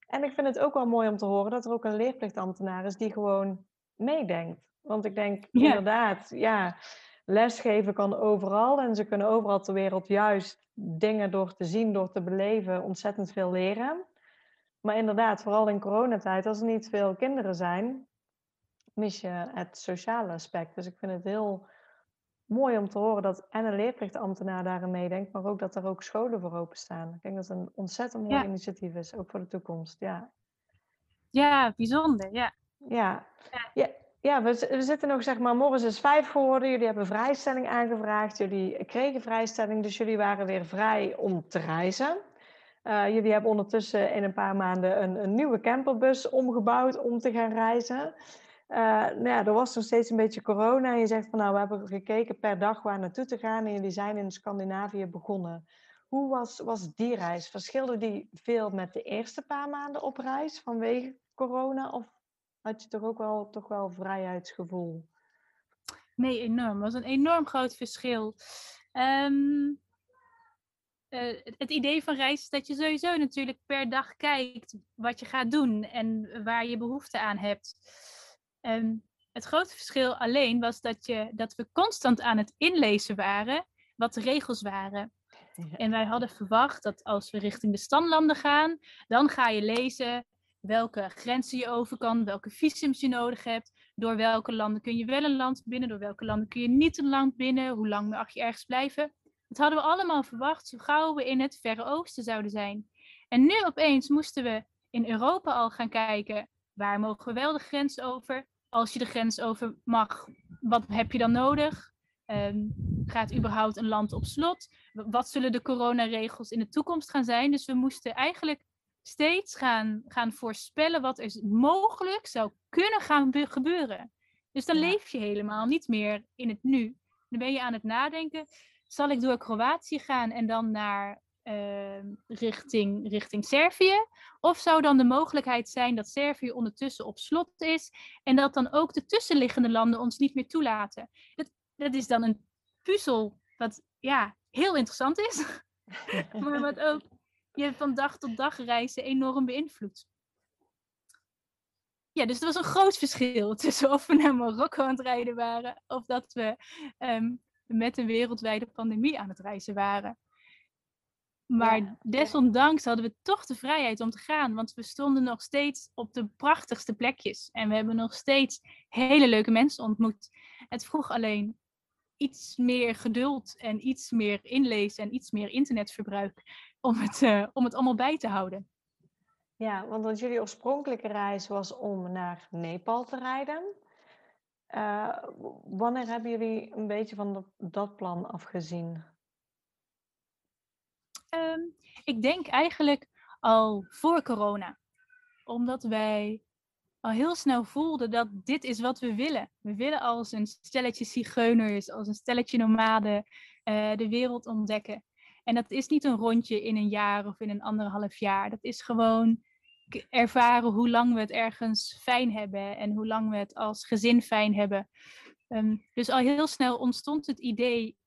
En ik vind het ook wel mooi om te horen dat er ook een leerplichtambtenaar is die gewoon meedenkt. Want ik denk ja. inderdaad, ja, lesgeven kan overal en ze kunnen overal ter wereld juist dingen door te zien, door te beleven, ontzettend veel leren. Maar inderdaad, vooral in coronatijd, als er niet veel kinderen zijn, mis je het sociale aspect. Dus ik vind het heel mooi om te horen dat en een leerplichtambtenaar daarin meedenkt, maar ook dat er ook scholen voor openstaan. Ik denk dat het een ontzettend mooi Ja. initiatief is, ook voor de toekomst. Ja, Ja, bijzonder. Ja. ja. Ja. ja. we, zi- we zitten nog, zeg maar, morgen is vijf geworden. Jullie hebben vrijstelling aangevraagd. Jullie kregen vrijstelling, dus jullie waren weer vrij om te reizen. Eh, jullie hebben ondertussen in een paar maanden een, een nieuwe camperbus omgebouwd om te gaan reizen. Eh, nou er was nog steeds een beetje corona. En je zegt van nou, we hebben gekeken per dag waar naartoe te gaan. En jullie zijn in Scandinavië begonnen. Hoe was, was die reis? Verschilde die veel met de eerste paar maanden op reis vanwege corona? Of had je toch ook wel, toch wel vrijheidsgevoel? Nee, enorm. Het was een enorm groot verschil. Ehm, eh, het, idee van reizen is dat je sowieso natuurlijk per dag kijkt wat je gaat doen en waar je behoefte aan hebt. Ehm, het grote verschil alleen was dat, je, dat we constant aan het inlezen waren wat de regels waren. En wij hadden verwacht dat als we richting de standlanden gaan, dan ga je lezen welke grenzen je over kan, welke visums je nodig hebt, door welke landen kun je wel een land binnen, door welke landen kun je niet een land binnen, hoe lang mag je ergens blijven. Dat hadden we allemaal verwacht zo gauw we in het Verre Oosten zouden zijn. En nu opeens moesten we in Europa al gaan kijken, waar mogen we wel de grens over? Als je de grens over mag, wat heb je dan nodig? Ehm, gaat überhaupt een land op slot? Wat zullen de coronaregels in de toekomst gaan zijn? Dus we moesten eigenlijk steeds gaan, gaan voorspellen wat er mogelijk zou kunnen gaan be- gebeuren. Dus dan Ja. leef je helemaal niet meer in het nu. Dan ben je aan het nadenken, zal ik door Kroatië gaan en dan naar ehm, richting, richting Servië? Of zou dan de mogelijkheid zijn dat Servië ondertussen op slot is en dat dan ook de tussenliggende landen ons niet meer toelaten? Dat, dat is dan een puzzel wat ja, heel interessant is, maar wat ook je van dag tot dag reizen enorm beïnvloedt. Ja, dus er was een groot verschil tussen of we naar Marokko aan het rijden waren of dat we ehm, met een wereldwijde pandemie aan het reizen waren. Maar Ja, ja. desondanks hadden we toch de vrijheid om te gaan, want we stonden nog steeds op de prachtigste plekjes en we hebben nog steeds hele leuke mensen ontmoet. Het vroeg alleen iets meer geduld en iets meer inlezen en iets meer internetverbruik om het, eh, om het allemaal bij te houden. Ja, want want jullie oorspronkelijke reis was om naar Nepal te rijden. Eh, wanneer hebben jullie een beetje van dat plan afgezien? Ehm, ik denk eigenlijk al voor corona. Omdat wij al heel snel voelden dat dit is wat we willen. We willen als een stelletje zigeuners, als een stelletje nomaden eh, de wereld ontdekken. En dat is niet een rondje in een jaar of in een anderhalf jaar. Dat is gewoon ervaren hoe lang we het ergens fijn hebben en hoe lang we het als gezin fijn hebben. Ehm, dus al heel snel ontstond het idee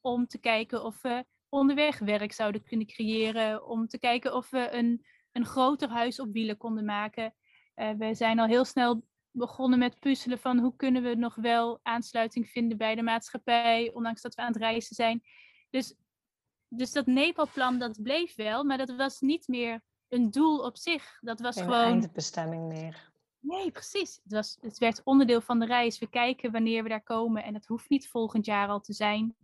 om te kijken of we onderweg werk zouden kunnen creëren. Om te kijken of we een, een groter huis op wielen konden maken. Eh, we zijn al heel snel begonnen met puzzelen van hoe kunnen we nog wel aansluiting vinden bij de maatschappij, ondanks dat we aan het reizen zijn. Dus, dus dat Nepal-plan, dat bleef wel, maar dat was niet meer een doel op zich. Dat was Geen gewoon... eindbestemming meer. Nee, precies. Het, was, het werd onderdeel van de reis. We kijken wanneer we daar komen. En dat hoeft niet volgend jaar al te zijn.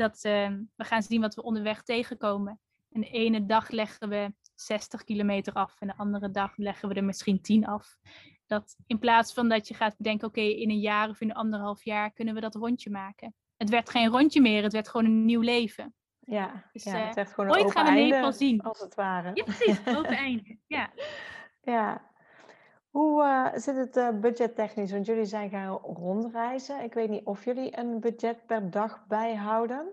Dat, ehm, we gaan zien wat we onderweg tegenkomen. En de ene dag leggen we 60 kilometer af. En de andere dag leggen we er misschien 10 af. Dat in plaats van dat je gaat bedenken, oké, in een jaar of in een anderhalf jaar kunnen we dat rondje maken. Het werd geen rondje meer, het werd gewoon een nieuw leven. Ja, Dus, ja eh, het werd gewoon ooit een open gaan we Nepal zien. als het ware. Ja, precies. Open einde. Ja. Ja. Hoe eh, zit het eh, budgettechnisch? Want jullie zijn gaan rondreizen. Ik weet niet of jullie een budget per dag bijhouden.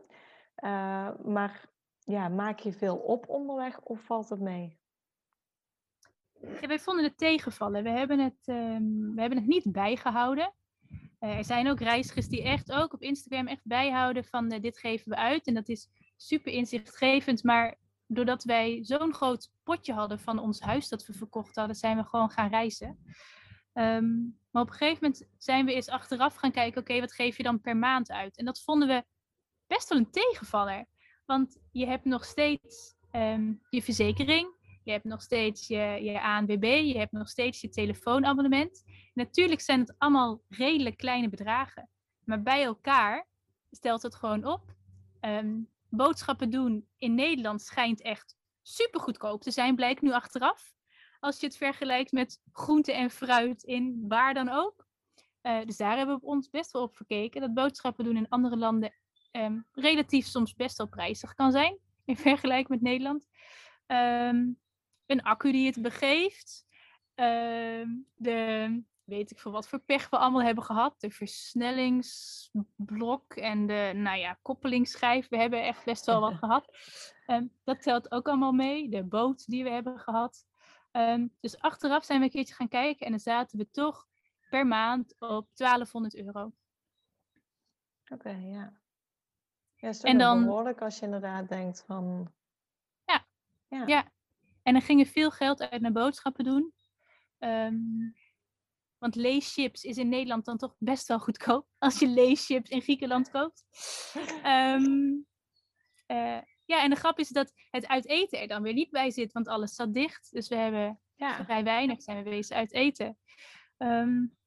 Eh, maar ja, maak je veel op onderweg of valt het mee? Ja, wij vonden het tegenvallen. We hebben het, ehm, we hebben het niet bijgehouden. Eh, er zijn ook reizigers die echt ook op Instagram echt bijhouden van dit geven we uit. En dat is super inzichtgevend. Maar doordat wij zo'n groot potje hadden van ons huis dat we verkocht hadden, zijn we gewoon gaan reizen. Ehm, maar op een gegeven moment zijn we eens achteraf gaan kijken, oké, wat geef je dan per maand uit? En dat vonden we best wel een tegenvaller. Want je hebt nog steeds ehm, je verzekering, je hebt nog steeds je, je ANWB, je hebt nog steeds je telefoonabonnement. Natuurlijk zijn het allemaal redelijk kleine bedragen. Maar bij elkaar stelt het gewoon op. Ehm, boodschappen doen in Nederland schijnt echt super goedkoop te zijn, blijkt nu achteraf. Als je het vergelijkt met groente en fruit in waar dan ook. Uh, dus daar hebben we ons best wel op verkeken. Dat boodschappen doen in andere landen um, relatief soms best wel prijzig kan zijn. In vergelijking met Nederland. Um, een accu die het begeeft. Uh, de, weet ik veel wat voor pech we allemaal hebben gehad. De versnellingsblok en de, nou ja, koppelingsschijf. We hebben echt best wel wat gehad. Um, dat telt ook allemaal mee. De boot die we hebben gehad. Um, dus achteraf zijn we een keertje gaan kijken en dan zaten we toch per maand op 1200 euro. Oké, okay, ja. Ja, is en dan behoorlijk als je inderdaad denkt van. Ja, ja. ja. En dan ging er veel geld uit naar boodschappen doen. Um, want leeschips is in Nederland dan toch best wel goedkoop. Als je leeschips in Griekenland koopt. Um, uh, ja, en de grap is dat het uit eten er dan weer niet bij zit. Want alles zat dicht. Dus we hebben ja. vrij weinig zijn we bezig uit eten. Um,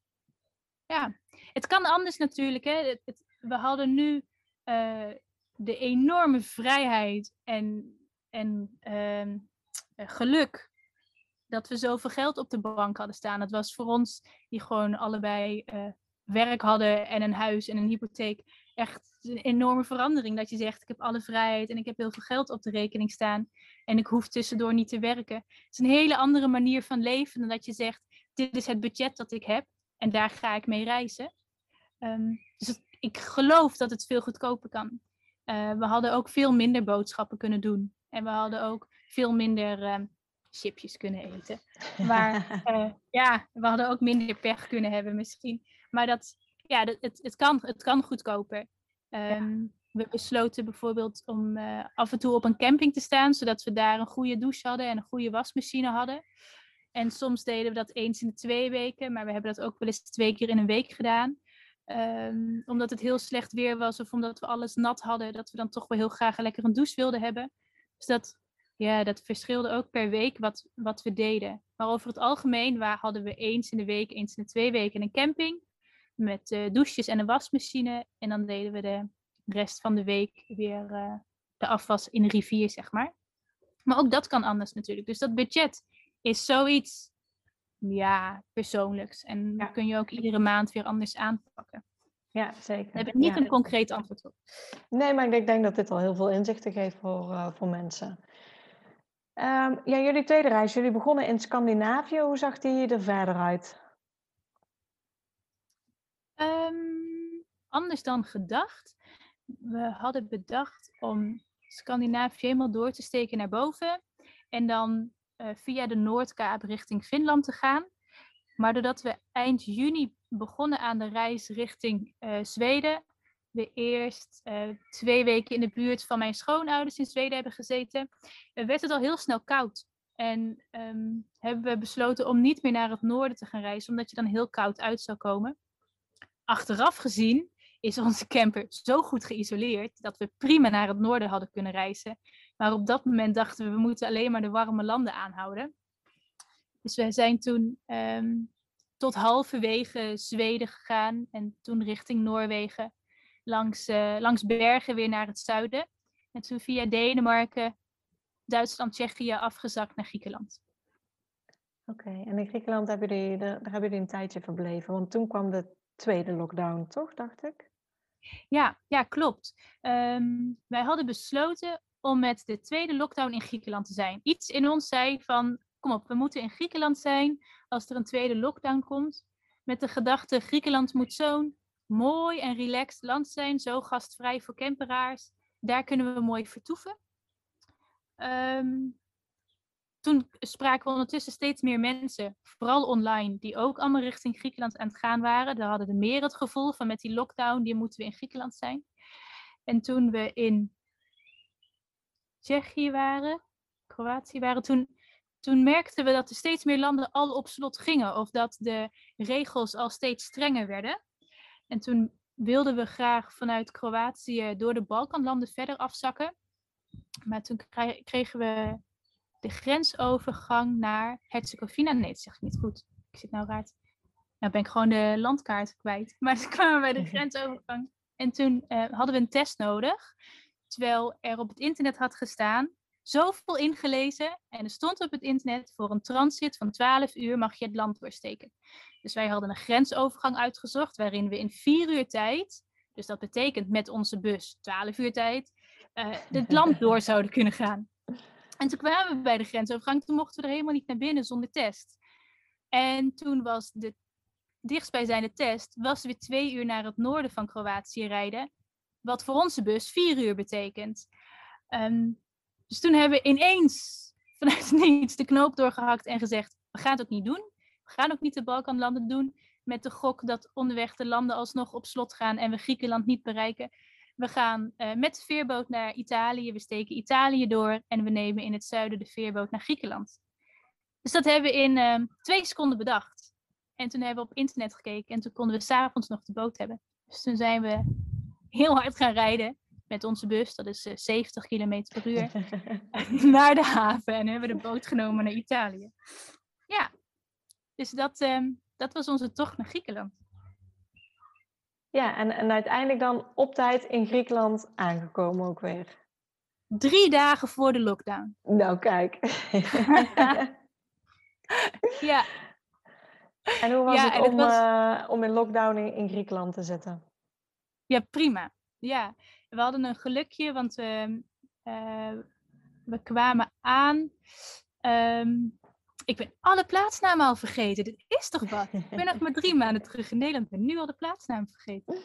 ja, het kan anders natuurlijk. Hè. Het, we hadden nu uh, de enorme vrijheid en, en uh, geluk dat we zoveel geld op de bank hadden staan. Dat was voor ons, die gewoon allebei uh, werk hadden en een huis en een hypotheek, echt een enorme verandering. Dat je zegt, ik heb alle vrijheid en ik heb heel veel geld op de rekening staan en ik hoef tussendoor niet te werken. Het is een hele andere manier van leven dan dat je zegt, dit is het budget dat ik heb en daar ga ik mee reizen. Um, dus ik geloof dat het veel goedkoper kan. Uh, we hadden ook veel minder boodschappen kunnen doen. En we hadden ook veel minder uh, chipjes kunnen eten. Maar uh, ja, we hadden ook minder pech kunnen hebben misschien. Maar dat, ja, dat, het, het, kan, het kan goedkoper. Um, We besloten bijvoorbeeld om uh, af en toe op een camping te staan, zodat we daar een goede douche hadden en een goede wasmachine hadden. En soms deden we dat eens in de twee weken, maar we hebben dat ook wel eens twee keer in een week gedaan. Um, omdat het heel slecht weer was of omdat we alles nat hadden, dat we dan toch wel heel graag lekker een douche wilden hebben. Dus dat, ja, dat verschilde ook per week wat, wat we deden. Maar over het algemeen waar, hadden we eens in de week, eens in de twee weken een camping. Met uh, douches en een wasmachine. En dan deden we de rest van de week weer uh, de afwas in de rivier, zeg maar. Maar ook dat kan anders natuurlijk. Dus dat budget is zoiets ja, persoonlijks. En ja. kun je ook iedere maand weer anders aanpakken. Ja, zeker. Daar heb ik niet een concreet antwoord op. Nee, maar ik denk dat dit al heel veel inzichten geeft voor, uh, voor mensen. Um, ja, jullie tweede reis, jullie begonnen in Scandinavië. Hoe zag die er verder uit? Um, anders dan gedacht. We hadden bedacht om Scandinavië helemaal door te steken naar boven. En dan uh, via de Noordkaap richting Finland te gaan. Maar doordat we eind juni begonnen aan de reis richting uh, Zweden, we eerst uh, twee weken in de buurt van mijn schoonouders in Zweden hebben gezeten, werd het al heel snel koud. En um, hebben we besloten om niet meer naar het noorden te gaan reizen, omdat je dan heel koud uit zou komen. Achteraf gezien is onze camper zo goed geïsoleerd dat we prima naar het noorden hadden kunnen reizen. Maar op dat moment dachten we, we moeten alleen maar de warme landen aanhouden. Dus we zijn toen um, tot halverwege Zweden gegaan en toen richting Noorwegen. Langs, uh, langs bergen weer naar het zuiden. En toen via Denemarken, Duitsland, Tsjechië afgezakt naar Griekenland. Oké, okay, en in Griekenland hebben jullie, daar, daar hebben jullie een tijdje verbleven. Want toen kwam de tweede lockdown, toch, dacht ik? Ja, ja klopt. Um, wij hadden besloten om met de tweede lockdown in Griekenland te zijn. Iets in ons zei van, kom op, we moeten in Griekenland zijn als er een tweede lockdown komt. Met de gedachte, Griekenland moet zo'n mooi en relaxed land zijn, zo gastvrij voor camperaars. Daar kunnen we mooi vertoeven. Um, toen spraken we ondertussen steeds meer mensen, vooral online, die ook allemaal richting Griekenland aan het gaan waren. Daar hadden we meer het gevoel van met die lockdown, die moeten we in Griekenland zijn. En toen we in Tsjechië waren, Kroatië waren, toen, toen merkten we dat er steeds meer landen al op slot gingen. Of dat de regels al steeds strenger werden. En toen wilden we graag vanuit Kroatië door de Balkanlanden verder afzakken. Maar toen kregen we de grensovergang naar Herzegovina. Nee, dat zeg ik niet goed. Ik zit nou raar. Nou ben ik gewoon de landkaart kwijt. Maar toen kwamen we bij de grensovergang En toen eh, hadden we een test nodig. Terwijl er op het internet had gestaan, zoveel ingelezen. En er stond op het internet, voor een transit van 12 uur mag je het land doorsteken. Dus wij hadden een grensovergang uitgezocht, waarin we in vier uur tijd, dus dat betekent met onze bus 12 uur tijd, uh, het land door zouden kunnen gaan. En toen kwamen we bij de grensovergang, toen mochten we er helemaal niet naar binnen zonder test. En toen was de dichtstbijzijnde test, was weer twee uur naar het noorden van Kroatië rijden. Wat voor onze bus vier uur betekent. Um, dus toen hebben we ineens vanuit niets de knoop doorgehakt en gezegd: we gaan het ook niet doen. We gaan ook niet de Balkanlanden doen met de gok dat onderweg de landen alsnog op slot gaan en we Griekenland niet bereiken. We gaan uh, met de veerboot naar Italië, we steken Italië door en we nemen in het zuiden de veerboot naar Griekenland. Dus dat hebben we in uh, twee seconden bedacht. En toen hebben we op internet gekeken en toen konden we s'avonds nog de boot hebben. Dus toen zijn we heel hard gaan rijden met onze bus, dat is uh, 70 km per uur, naar de haven en hebben we de boot genomen naar Italië. Ja, dus dat, um, dat was onze tocht naar Griekenland. Ja, en, en uiteindelijk dan op tijd in Griekenland aangekomen ook weer. Drie dagen voor de lockdown. Nou, kijk. ja. En hoe was Ja, het om, was- eh, om in lockdown in, in Griekenland te zitten? Ja, prima. Ja, we hadden een gelukje, want we, eh, we kwamen aan. Ehm, ik ben alle plaatsnamen al vergeten. Dit is toch wat? Ik ben nog maar drie maanden terug in Nederland. Ik ben nu al de plaatsnaam vergeten.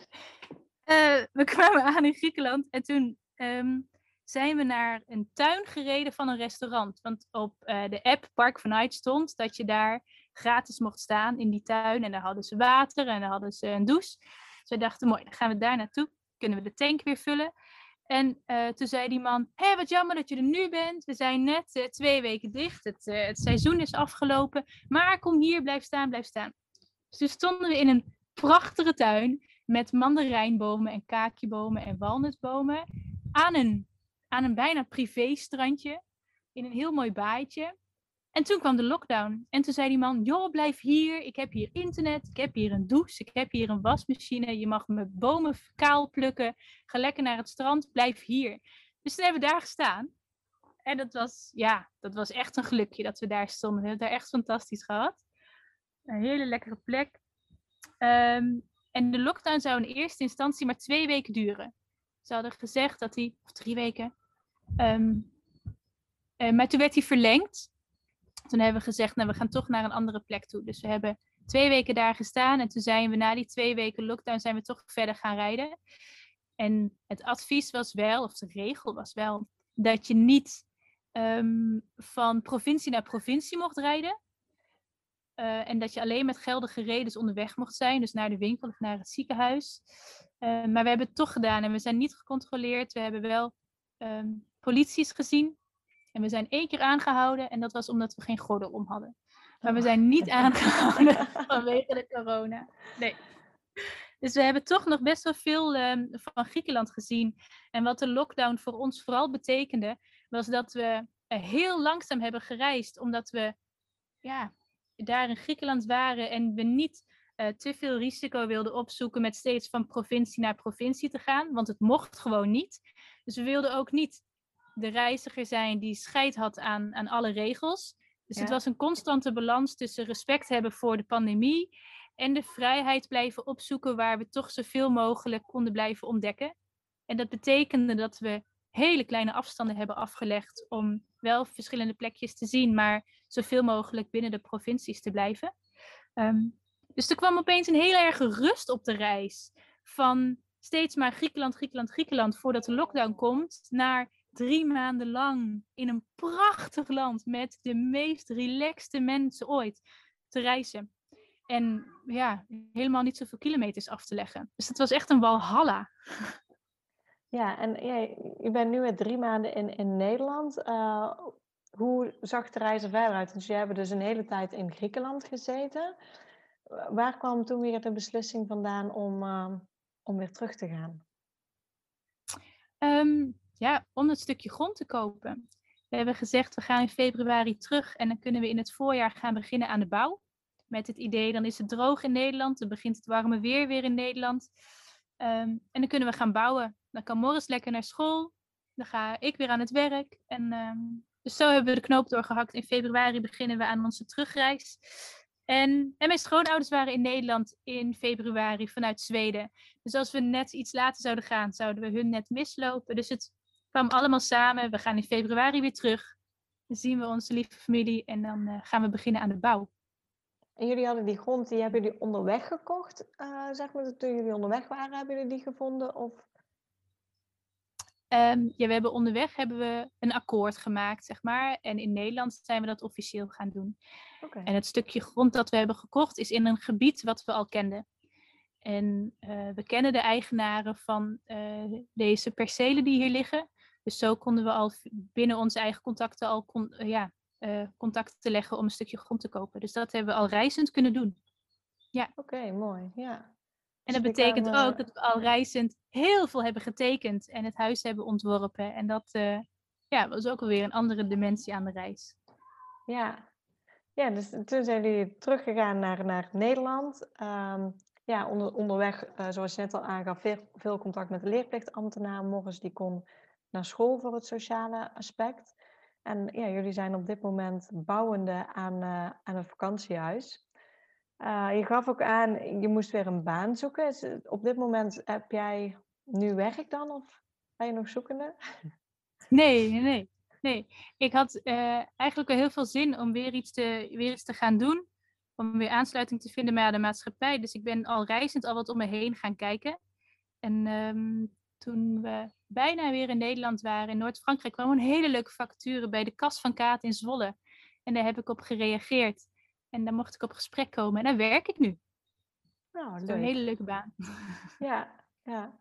Eh, we kwamen aan in Griekenland en toen ehm, zijn we naar een tuin gereden van een restaurant. Want op eh, de app Park Vanuit stond dat je daar gratis mocht staan in die tuin. En daar hadden ze water en daar hadden ze een douche. Dus wij dachten, mooi, dan gaan we daar naartoe. Kunnen we de tank weer vullen. En eh, toen zei die man, hé, hey, wat jammer dat je er nu bent. We zijn net eh, twee weken dicht. Het, eh, het seizoen is afgelopen. Maar kom hier, blijf staan, blijf staan. Dus stonden we in een prachtige tuin met mandarijnbomen en kaakjebomen en walnutbomen. Aan een, aan een bijna privé-strandje. In een heel mooi baaitje. En toen kwam de lockdown. En toen zei die man, joh, blijf hier. Ik heb hier internet. Ik heb hier een douche. Ik heb hier een wasmachine. Je mag mijn bomen kaal plukken. Ga lekker naar het strand. Blijf hier. Dus toen hebben we daar gestaan. En dat was, ja, dat was echt een gelukje dat we daar stonden. We hebben het daar echt fantastisch gehad. Een hele lekkere plek. Ehm, en de lockdown zou in eerste instantie maar twee weken duren. Ze hadden gezegd dat hij, of drie weken. Ehm, eh, maar toen werd hij verlengd. Toen hebben we gezegd, nou, we gaan toch naar een andere plek toe. Dus we hebben twee weken daar gestaan. En toen zijn we na die twee weken lockdown zijn we toch verder gaan rijden. En het advies was wel, of de regel was wel, dat je niet ehm, van provincie naar provincie mocht rijden. Eh, en dat je alleen met geldige redenen onderweg mocht zijn. Dus naar de winkel of naar het ziekenhuis. Eh, maar we hebben het toch gedaan en we zijn niet gecontroleerd. We hebben wel ehm, polities gezien. En we zijn één keer aangehouden en dat was omdat we geen gordel om hadden. Maar we zijn niet aangehouden vanwege de corona. Nee. Dus we hebben toch nog best wel veel ehm, van Griekenland gezien. En wat de lockdown voor ons vooral betekende, was dat we heel langzaam hebben gereisd. Omdat we ja, daar in Griekenland waren en we niet eh, te veel risico wilden opzoeken met steeds van provincie naar provincie te gaan. Want het mocht gewoon niet. Dus we wilden ook niet de reiziger zijn die scheid had aan, aan alle regels. Dus het was een constante balans tussen respect hebben voor de pandemie en de vrijheid blijven opzoeken waar we toch zoveel mogelijk konden blijven ontdekken. En dat betekende dat we hele kleine afstanden hebben afgelegd om wel verschillende plekjes te zien, maar zoveel mogelijk binnen de provincies te blijven. Ehm, dus er kwam opeens een heel erge rust op de reis. Van steeds maar Griekenland, Griekenland, Griekenland voordat de lockdown komt, naar drie maanden lang in een prachtig land met de meest relaxte mensen ooit te reizen. En ja, helemaal niet zoveel kilometers af te leggen. Dus het was echt een walhalla. Ja, en jij, je bent nu met drie maanden in, in Nederland. Eh, hoe zag de reis er verder uit? Dus jij hebt dus een hele tijd in Griekenland gezeten. Wa- Waar kwam toen weer de beslissing vandaan om, eh, om weer terug te gaan? Ehm, ja, om het stukje grond te kopen. We hebben gezegd, we gaan in februari terug en dan kunnen we in het voorjaar gaan beginnen aan de bouw. Met het idee, dan is het droog in Nederland, dan begint het warme weer weer in Nederland. Ehm, en dan kunnen we gaan bouwen. Dan kan Morris lekker naar school. Dan ga ik weer aan het werk. En, ehm, dus zo hebben we de knoop doorgehakt. In februari beginnen we aan onze terugreis. En, en mijn schoonouders waren in Nederland in februari vanuit Zweden. Dus als we net iets later zouden gaan, zouden we hun net mislopen. Dus het kwam allemaal samen. We gaan in februari weer terug. Dan zien we onze lieve familie en dan eh, gaan we beginnen aan de bouw. En jullie hadden die grond, die hebben jullie onderweg gekocht, uh, zeg maar, toen jullie onderweg waren, hebben jullie die gevonden? Of? Um, ja, we hebben onderweg hebben we een akkoord gemaakt, zeg maar. En in Nederland zijn we dat officieel gaan doen. Okay. En het stukje grond dat we hebben gekocht is in een gebied wat we al kenden. En uh, we kennen de eigenaren van uh, deze percelen die hier liggen. Dus zo konden we al binnen onze eigen contacten al con ja, uh, contact te leggen om een stukje grond te kopen. Dus dat hebben we al reizend kunnen doen. Ja. Oké, mooi. Ja. En dat dus betekent kan, uh... ook dat we al reizend heel veel hebben getekend en het huis hebben ontworpen. En dat uh, ja, was ook alweer een andere dimensie aan de reis. Ja, ja dus toen zijn jullie teruggegaan naar, naar Nederland. Um, ja, onder, onderweg, uh, zoals je net al aangaf, veel, veel contact met de leerplichtambtenaar. Morgens die kon naar school voor het sociale aspect. En ja, jullie zijn op dit moment bouwende aan, uh, aan een vakantiehuis. Uh, je gaf ook aan, je moest weer een baan zoeken. Op dit moment heb jij nu werk dan of ben je nog zoekende? Nee, nee, nee. Ik had uh, eigenlijk wel heel veel zin om weer iets, te, weer iets te gaan doen. Om weer aansluiting te vinden bij de maatschappij. Dus ik ben al reizend al wat om me heen gaan kijken. En um, toen we bijna weer in Nederland waren, in Noord-Frankrijk, kwam een hele leuke vacature bij de Kas van Kaat in Zwolle. En daar heb ik op gereageerd. En daar mocht ik op gesprek komen. En daar werk ik nu. Nou, leuk. Een hele leuke baan. Ja, ja.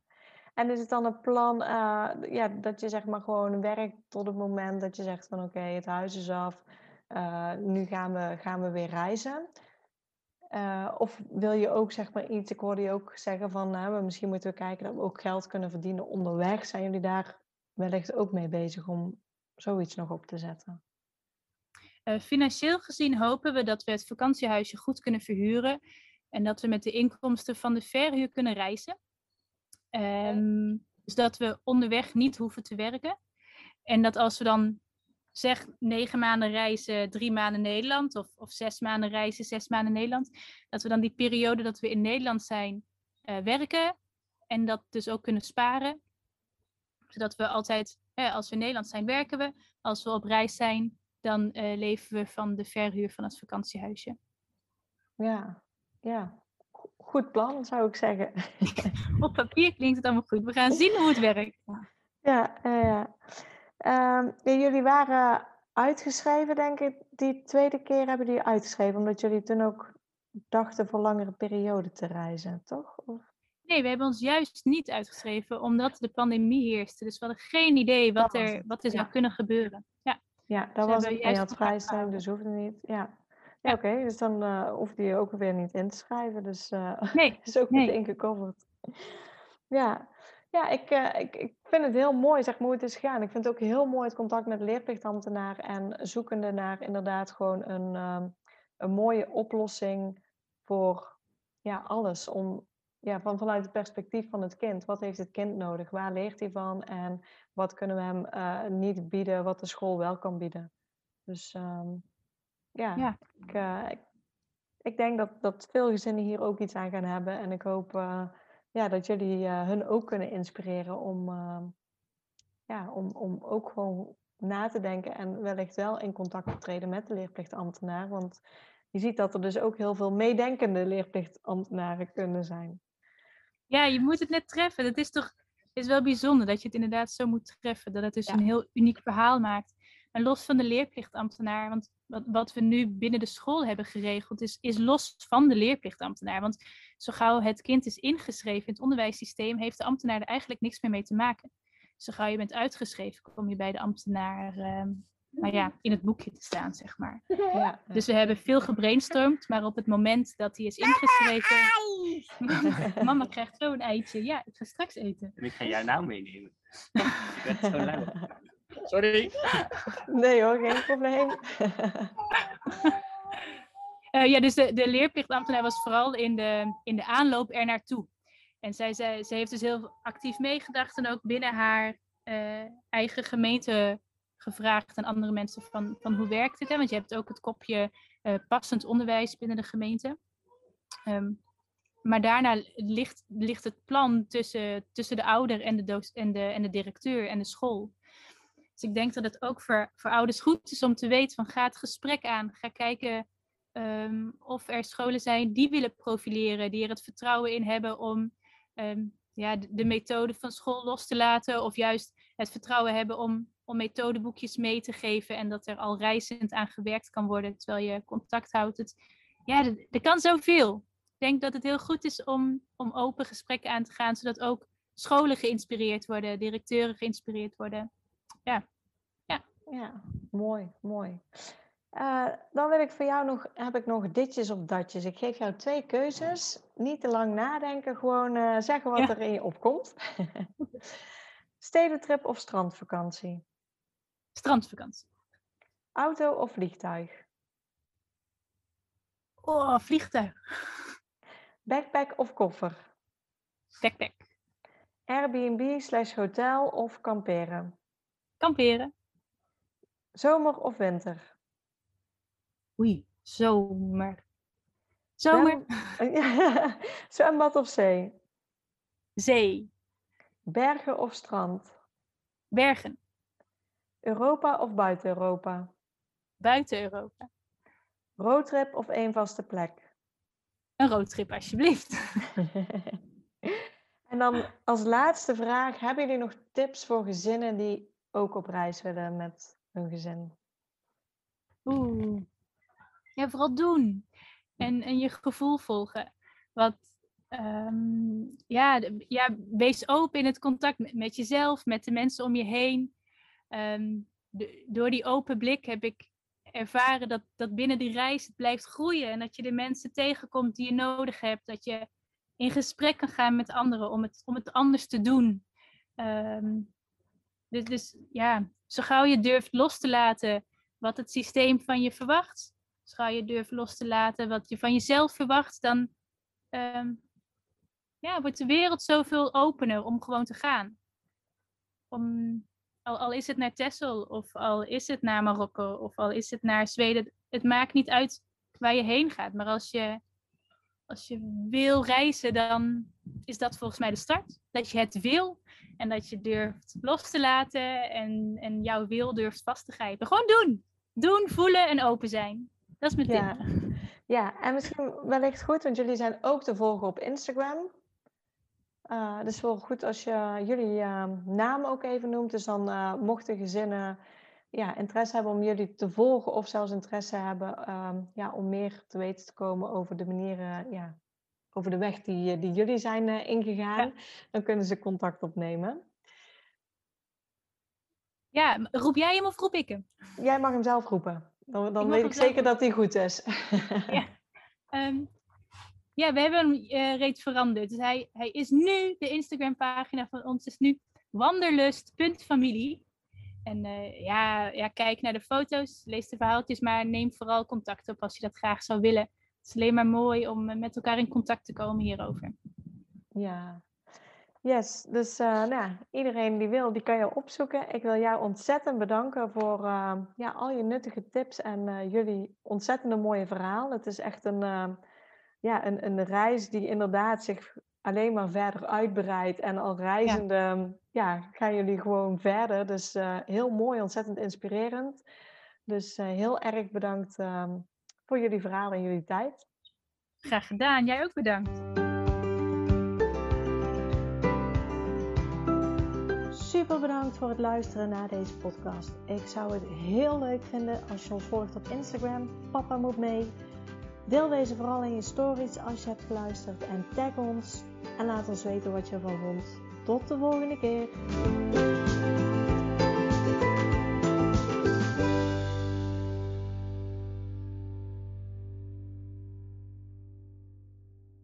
En is het dan een plan uh, ja, dat je zeg maar gewoon werkt tot het moment dat je zegt van oké, okay, het huis is af. Uh, nu gaan we, gaan we weer reizen. Uh, of wil je ook zeg maar iets, ik hoorde je ook zeggen van nou, misschien moeten we kijken dat we ook geld kunnen verdienen onderweg. Zijn jullie daar wellicht ook mee bezig om zoiets nog op te zetten? Uh, financieel gezien hopen we dat we het vakantiehuisje goed kunnen verhuren en dat we met de inkomsten van de verhuur kunnen reizen. Um, dus dat we onderweg niet hoeven te werken. En dat als we dan zeg negen maanden reizen, drie maanden Nederland, of, of zes maanden reizen, zes maanden Nederland, dat we dan die periode dat we in Nederland zijn uh, werken en dat dus ook kunnen sparen. Zodat we altijd, eh, als we in Nederland zijn, werken we. Als we op reis zijn, dan uh, leven we van de verhuur van het vakantiehuisje. Ja, ja. Goed plan, zou ik zeggen. op papier klinkt het allemaal goed. We gaan zien hoe het werkt. Ja, ja. Um, jullie waren uitgeschreven, denk ik. Die tweede keer hebben jullie uitgeschreven, omdat jullie toen ook dachten voor langere periode te reizen, toch? Of? Nee, we hebben ons juist niet uitgeschreven, omdat de pandemie heerste. Dus we hadden geen idee wat er, wat er zou kunnen gebeuren. Ja, ja dat dus was het. En je had vrijstelling, dus hoefde niet. Ja, ja, oké. Okay. Dus dan uh, hoefde je ook weer niet in te schrijven. Dus uh, nee, is ook nee. meteen gecoverd. Ja, ja, ik, uh, ik, ik vind het heel mooi, zeg maar, hoe het is gegaan. Ik vind het ook heel mooi het contact met leerplichtambtenaar en zoekende naar inderdaad gewoon een, uh, een mooie oplossing voor ja, alles. Om, ja, van, vanuit het perspectief van het kind. Wat heeft het kind nodig? Waar leert hij van? En wat kunnen we hem uh, niet bieden, wat de school wel kan bieden? Dus um, ja, ja. Ik, ik, ik, denk dat, dat veel gezinnen hier ook iets aan gaan hebben. En ik hoop ja, dat jullie uh, hun ook kunnen inspireren om, uh, ja, om, om ook gewoon na te denken en wellicht wel in contact te treden met de leerplichtambtenaar. Want je ziet dat er dus ook heel veel meedenkende leerplichtambtenaren kunnen zijn. Ja, je moet het net treffen. Het is toch is wel bijzonder dat je het inderdaad zo moet treffen. Dat het dus ja. een heel uniek verhaal maakt. En los van de leerplichtambtenaar, want wat, wat we nu binnen de school hebben geregeld, is, is los van de leerplichtambtenaar. Want zo gauw het kind is ingeschreven in het onderwijssysteem, heeft de ambtenaar er eigenlijk niks meer mee te maken. Zo gauw je bent uitgeschreven, kom je bij de ambtenaar uh, nou ja, in het boekje te staan, zeg maar. Ja. Dus we hebben veel gebrainstormd, maar op het moment dat hij is ingeschreven... Mama krijgt zo een eitje. Ja, ik ga straks eten. En ik ga jou nou meenemen. ik ben zo lauw. Sorry. Nee hoor, geen probleem. uh, ja, dus de, de leerplichtambtenaar was vooral in de, in de aanloop er naartoe. En zij, zij, ze heeft dus heel actief meegedacht en ook binnen haar eh, eigen gemeente gevraagd aan andere mensen van, van hoe werkt het? Hè? Want je hebt ook het kopje uh, passend onderwijs binnen de gemeente. Ehm, maar daarna ligt, ligt het plan tussen, tussen de ouder en de, en, de, en de directeur en de school. Dus ik denk dat het ook voor, voor ouders goed is om te weten van ga het gesprek aan. Ga kijken um, of er scholen zijn die willen profileren, die er het vertrouwen in hebben om um, ja, de, de, methode van school los te laten. Of juist het vertrouwen hebben om, om methodeboekjes mee te geven en dat er al reizend aan gewerkt kan worden terwijl je contact houdt. Ja, er kan zoveel. Ik denk dat het heel goed is om, om open gesprekken aan te gaan, zodat ook scholen geïnspireerd worden, directeuren geïnspireerd worden. Ja. Ja, ja mooi, mooi. Uh, dan wil ik voor jou nog, heb ik nog ditjes of datjes. Ik geef jou twee keuzes. Niet te lang nadenken, gewoon uh, zeggen wat er in je opkomt. Stedentrip of strandvakantie? Strandvakantie. Auto of vliegtuig? Oh, vliegtuig. Backpack of koffer? Backpack. Airbnb slash hotel of kamperen? Kamperen. Zomer of winter? Oei, zomer. Zomer. Zwembad of zee? Zee. Bergen of strand? Bergen. Europa of buiten Europa? Buiten Europa. Roadtrip of één vaste plek? Een roadtrip, alsjeblieft. en dan als laatste vraag: hebben jullie nog tips voor gezinnen die ook op reis willen met hun gezin? Oeh. Ja, vooral doen. En, en je gevoel volgen. Wat, ehm, ja, ja, wees open in het contact met, jezelf, met de mensen om je heen. Ehm, de, door die open blik heb ik ervaren dat, dat binnen die reis het blijft groeien. En dat je de mensen tegenkomt die je nodig hebt. Dat je in gesprek kan gaan met anderen om het, om het anders te doen. Ehm, dus, dus ja, zo gauw je durft los te laten wat het systeem van je verwacht. Zo gauw je durft los te laten wat je van jezelf verwacht. Dan um, ja, wordt de wereld zoveel opener om gewoon te gaan. Om, al, al is het naar Texel, of al is het naar Marokko, of al is het naar Zweden. Het maakt niet uit waar je heen gaat. Maar als je, als je wil reizen, dan is dat volgens mij de start. Dat je het wil en dat je durft los te laten en, en jouw wil durft vast te grijpen. Gewoon doen. Doen, voelen en open zijn. Dat is mijn ja. tip. Ja, en misschien wellicht goed, want jullie zijn ook te volgen op Instagram. Uh, dus wel goed als je jullie uh, naam ook even noemt. Dus dan uh, mochten gezinnen ja, interesse hebben om jullie te volgen of zelfs interesse hebben ehm, ja, om meer te weten te komen over de manieren, ja, over de weg die, die jullie zijn ingegaan, dan kunnen ze contact opnemen. Ja, roep jij hem of roep ik hem? Jij mag hem zelf roepen. Dan, dan ik weet ik zeker dat hij goed is. ja. Um, ja, we hebben hem uh, reeds veranderd. Dus hij, hij is nu, de Instagram pagina van ons is nu wanderlust.familie. En uh, ja, ja, kijk naar de foto's, lees de verhaaltjes, maar neem vooral contact op als je dat graag zou willen. Het is alleen maar mooi om uh, met elkaar in contact te komen hierover. Ja, yes. Dus nou, iedereen die wil, die kan je opzoeken. Ik wil jou ontzettend bedanken voor ja, al je nuttige tips en jullie ontzettende mooie verhaal. Het is echt een ja, een, een reis die inderdaad zich alleen maar verder uitbreidt. En al reizende ja. ja gaan jullie gewoon verder. Dus uh, heel mooi, ontzettend inspirerend. Dus uh, heel erg bedankt uh, voor jullie verhaal en jullie tijd. Graag gedaan. Jij ook bedankt. Super bedankt voor het luisteren naar deze podcast. Ik zou het heel leuk vinden als je ons volgt op Instagram. Papa moet mee. Deel deze vooral in je stories als je hebt geluisterd en tag ons en laat ons weten wat je ervan vond. Tot de volgende keer.